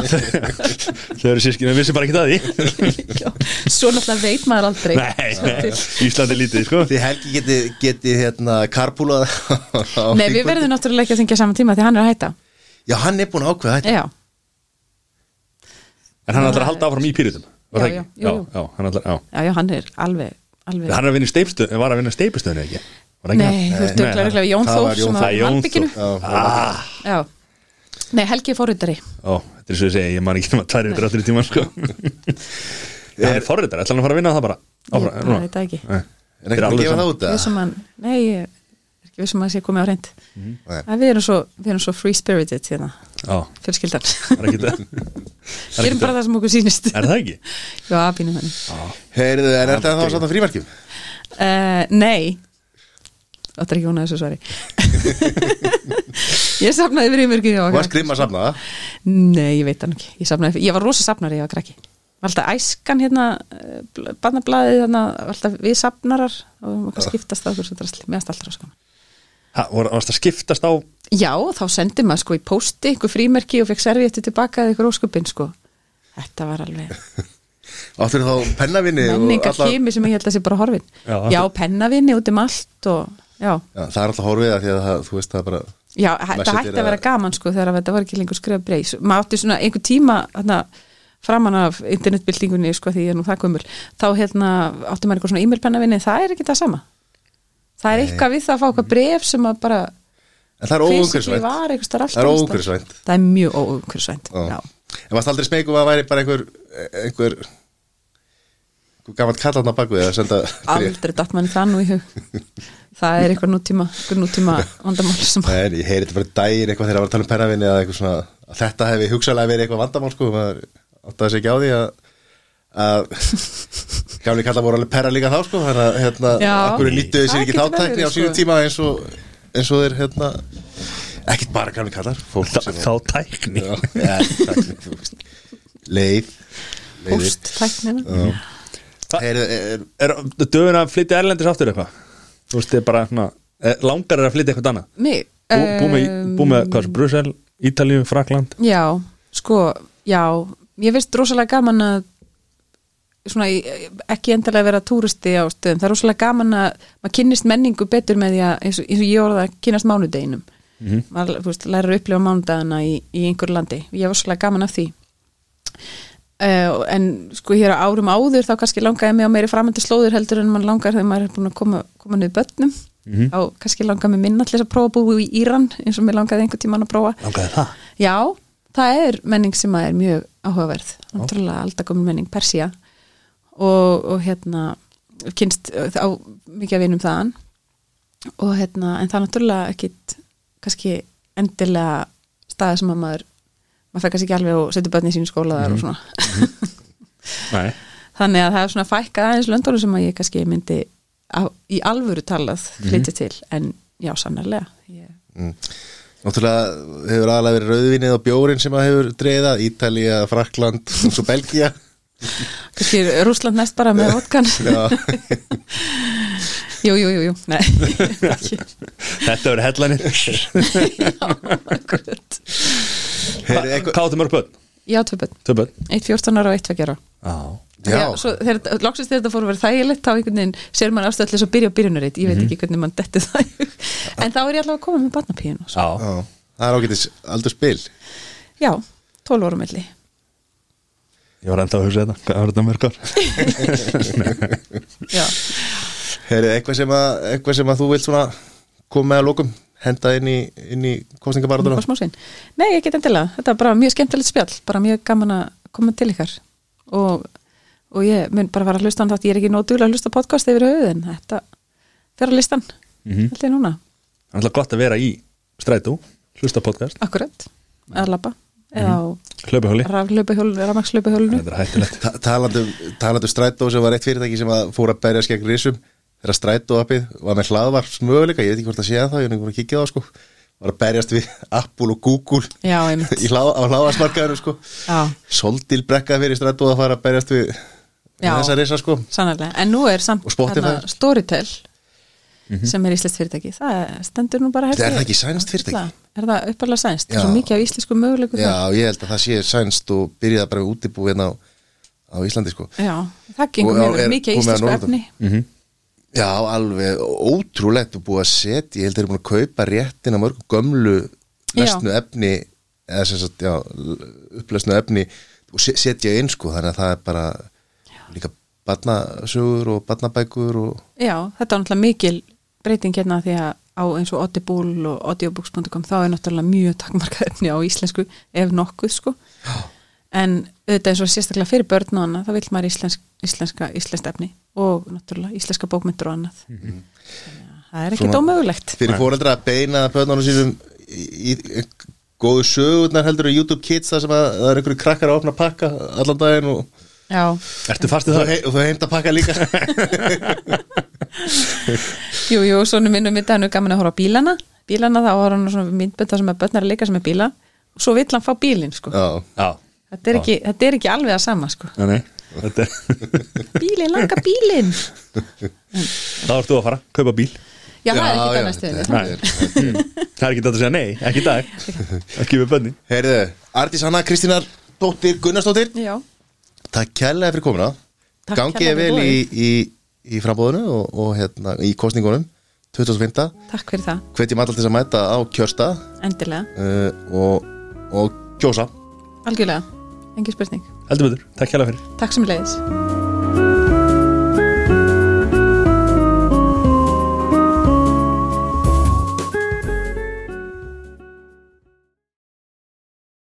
Þau eru sískinu, við vissum bara ekki það. Já, svo náttúrulega veit maður aldrei. Nei, nei, Íslandi er lítið sko. Því Helgi geti, geti hérna karpúlað Nei, við verðum náttúrulega ekki að þingja saman tíma því hann er að hætta. Já, hann er búin að ákveða þetta Já, En hann ætlar að halda áfram í pýritum Já, já. Já, já, hann er alveg, alveg. Hann er að vinna steipstöð, var að vinna steipstöðinu ekki? Var það ekki? Nei, þú ert Nei, auðvitað Jón Þór sem var Jón malbygginu Já, Ah, nei, Helgi er fórhundari ó, þetta er svo að segja, ég man ekki um að tværi ykkur allir í tíman sko. Það er forritar, ætlar hann að fara að vinna það bara? Veit það ekki. Nei. Er ekki nei, ég ekki við sem að sé komið á reynd Mhm. Nei. En við erum svo, við erum svo free spirited hérna, Já, fjölskyldan. Það er það Við erum bara það sem okkur sýnist. Er það ekki? Já, pínum henni Heyrðu, en er þetta þá samt að frímarkjum? uh, Nei. Þetta er ekki hún að þessu svari. Ég yfir Þú varst grimm að safna það? Nei, ég veit hann ekki. Ég, safnaði, ég var rosa safnari, ég var krakki. Var alltaf æskan hérna Barnablaðið þarna var Alltaf við safnarar Og maður skiptast það Svo drasli, meðast alltaf rosa gaman. Ha, var- varst að skiptast á Já, þá sendi maður sko í pósti Einhver frímerki og fekk servéttu tilbaka Eða ykkur ósköpin sko. Þetta var alveg Áttur þá pennavinni menningar alla- hými sem ég held að sé bara horfin. Já, Já, pennavinni út um allt og já, Já, það er alltaf horfið að því að það, þú veist það bara já þetta hætti að vera gaman sko þegar þetta var ekki lengur skrifa breys. Maður átti svona einhver tíma þarna, framan af internetbyltingunni sko því er nú það gömul. Þá hérna átti maður eitthvað svona e-mail pennavinni það er ekki það sama það er eitthvað við það að fá eitthvað bref sem að bara En það er óumhverfisvænt. Það er óumhverfisvænt. Það er mjög óumhverfisvænt. En varst aldrei smegum að væri bara einhver einhver einhver gammalt kallatna baku eða senda aldrei datt manni það nú í hug. Það er eitthvað nútíma, eitthvað nútíma vandamál sem Nei, en ég heyri þetta bara daginn eitthvað þegar að var að tala um pennavinni að þetta hefði hugsalega verið eitthvað vandamál sko maður áttaði sig ekki á því að að gamli kallar voru alveg perra líka þá sko þannig að hérna, akkur nýttuðu sér Það ekki getur þá tækni verið, á sínu sko. tíma eins og eins og þeir hérna ekkert bara gamli kallar fólk Þá, sem þá tækni Já, ja, tækni, þú veist. leið leiðir. posttæknina Heyrðu, er, Er döfin að flytja erlendis aftur eitthvað? Þú veist, þið bara svona eh, Langar er að flytja eitthvað annað mig Bú, bú með, um, Brussel, Ítalíu, Frakland Já, sko, já ég veist rosalega gaman að svona, ekki endilega vera túristi á stöðum, það er rosalega gaman að maður kynnist menningu betur með því að eins og, eins og ég orða að kynnast mánudeginum. Maður, þú veist, lærir að upplifa mánudagana í, í einhverju landi, ég var rosalega gaman af því. Uh, en sko hér á árum áður þá kannski langaði mig á meiri framöndu slóður heldur en mann langar þegar maður er búin að koma, koma niður börnum. Mhm. þá kannski langaði mig minna til þess að prófa að búa í Íran eins og mér langaði einhvern tímann að prófa. Langaði það? Já, það er menning sem er mjög áhugaverð. Náttúrulega aldakomin menning Persía og, og hérna kynst á mikið að vinum þaðan. Og hérna en það er náttúrulega ekkit kannski endilega staði sem að maður maður fær kannski ekki alveg og setur börni sín í skóla þar og svona. Nei. Þannig að það er svona fækkað aðeins löndunum sem að ég kannski myndi á, í alvöru talað flytja til en já, sannarlega ég, Náttúrulega hefur aðalega verið rauðvinnið og bjórin sem að hefur dreiða Ítalía, Frakland og svo Belgia kannski Rússland næst bara með vodkan. Já, Jú, jú, jú, jú, nei. Þetta verður hellanir. Akkurat. Heyrðu, eitthvað- Hvað áttu mörg börn? Já, tvö bönn, Tvö börn? Eitt 14 ára og eitt 20 ára. Já. Já. svo þegar loksist þegar þetta fór að vera þægilegt þá einhvern veginn sér maður afstöðlega svo byrja á byrjunaritt ég veit ekki hvernig mann detti það en þá er ég allavega að koma með barnapíðin og svo. Já. Já, það er ágætis aldur spil já, 12 ára milli Ég var enda að hugsa þetta Hvað var þetta mörg ár? já, Heyrðu, eitthvað sem að, eitthvað sem að þú vilt svona koma með að lókum henda inn í, inn í smásinn nei, ég get endilega, þetta er bara mjög skemmtilegt spjall. Bara mjög gaman að koma til ykkar. Og, og ég mun bara fara að hlusta á þátt, ég er ekki nótulega að hlusta podcast yfir höfuðin, þetta fer á listan Mhm. held ég núna, Það er alltaf gott að vera í strætó Hlusta podcast. Akkurat. Að labba, Hlaupahjóli. Raflaupahjól, rafmakslaupahjólinu Þetta er hættulegt. Ta talandu, talandu strætó sem var eitt fyrirtæki sem að fór að berja skegn risum þegar strætó appið var með hlaðvarps möguleika, ég veit ekki hvort að sé það, ég er einhvern veginn að kíkja á það, sko. Var að berjast við Apple og Google já, hlá, á hlaðvarsmarkaðinu sko. Já, Soldil brekka fyrir strætó að fara að berjast við við Já. þessa risa sko. sannarlega, en nú er samt Og Spotify. þarna Storytel sem er íslenskt fyrirtæki, það stendur nú bara Er það ekki sænskt fyrirtæki? Er það uppalega sænst? Það er Já. svo mikið af íslensku mögulegu Já, ég held að það sé sænst og byrjaði bara við útibú hérna á, á Íslandi sko. Já, það gengur mjög mikið að íslensku efni. Mhm. Já, alveg ótrúlegt og búið að setja, ég held að þeir eru búin að kaupa réttin að mörgum gömlu lesnu efni eða sem sagt, já, upplesnu efni og se- setja inn sko, þannig að það er bara líka barnasögur og barnabækur og Já, þetta er náttúrulega mikil breyting hérna því að á eins og Audible og audiobooks.com þá er náttúrulega mjög takmarkað efni á íslensku ef nokkuð sko. En auðvitað eins og sérstaklega fyrir börn og annað þá vil maður íslensk, íslenska íslenskt efni og náttúrulega íslenska bókmyndur og annað. Þannig að það er ekkert ómögulegt fyrir fóreldra að beina börnunum sínum í, í góðu sögurnar heldur á YouTube Kids þar sem að það er einhverju krakkar að opna pakka allan daginn og, Já, Ertu fastið það? og þau heimta pakka líka. Jú, jú, svona minnum mitt hann er gaman að horfa á bílana. Bílana þá var hann svona myndbönda sem að börn er að leika sem er bíla. Og svo vill hann fá bílinn sko. Já, Já. Þetta er, ekki, þetta er ekki alveg að sama sko. Nei, nei. Þetta er bílinn, langa bílinn. Það ert þú að fara, kaupa bíl. Já, það er Já, ekki já, það næstu Það er ekki þetta að segja nei, ekki í dag. Ekki. Við bönni Heyrðu, Artís Hanna Kristínar Dóttir Gunnarsdóttir. Já, Takk kærlega fyrir komuna. Takk Gangið kærlega vel í, í, í frambóðinu og, og hérna, í kostningunum 2005. takk fyrir það, Hvetjum alltaf til að mæta á kjörstað. Endilega. Uh, og, og kjósa. Algjörlega, engin spurning. Heldur betur, takk hjá fyrir. Takk sem leiðis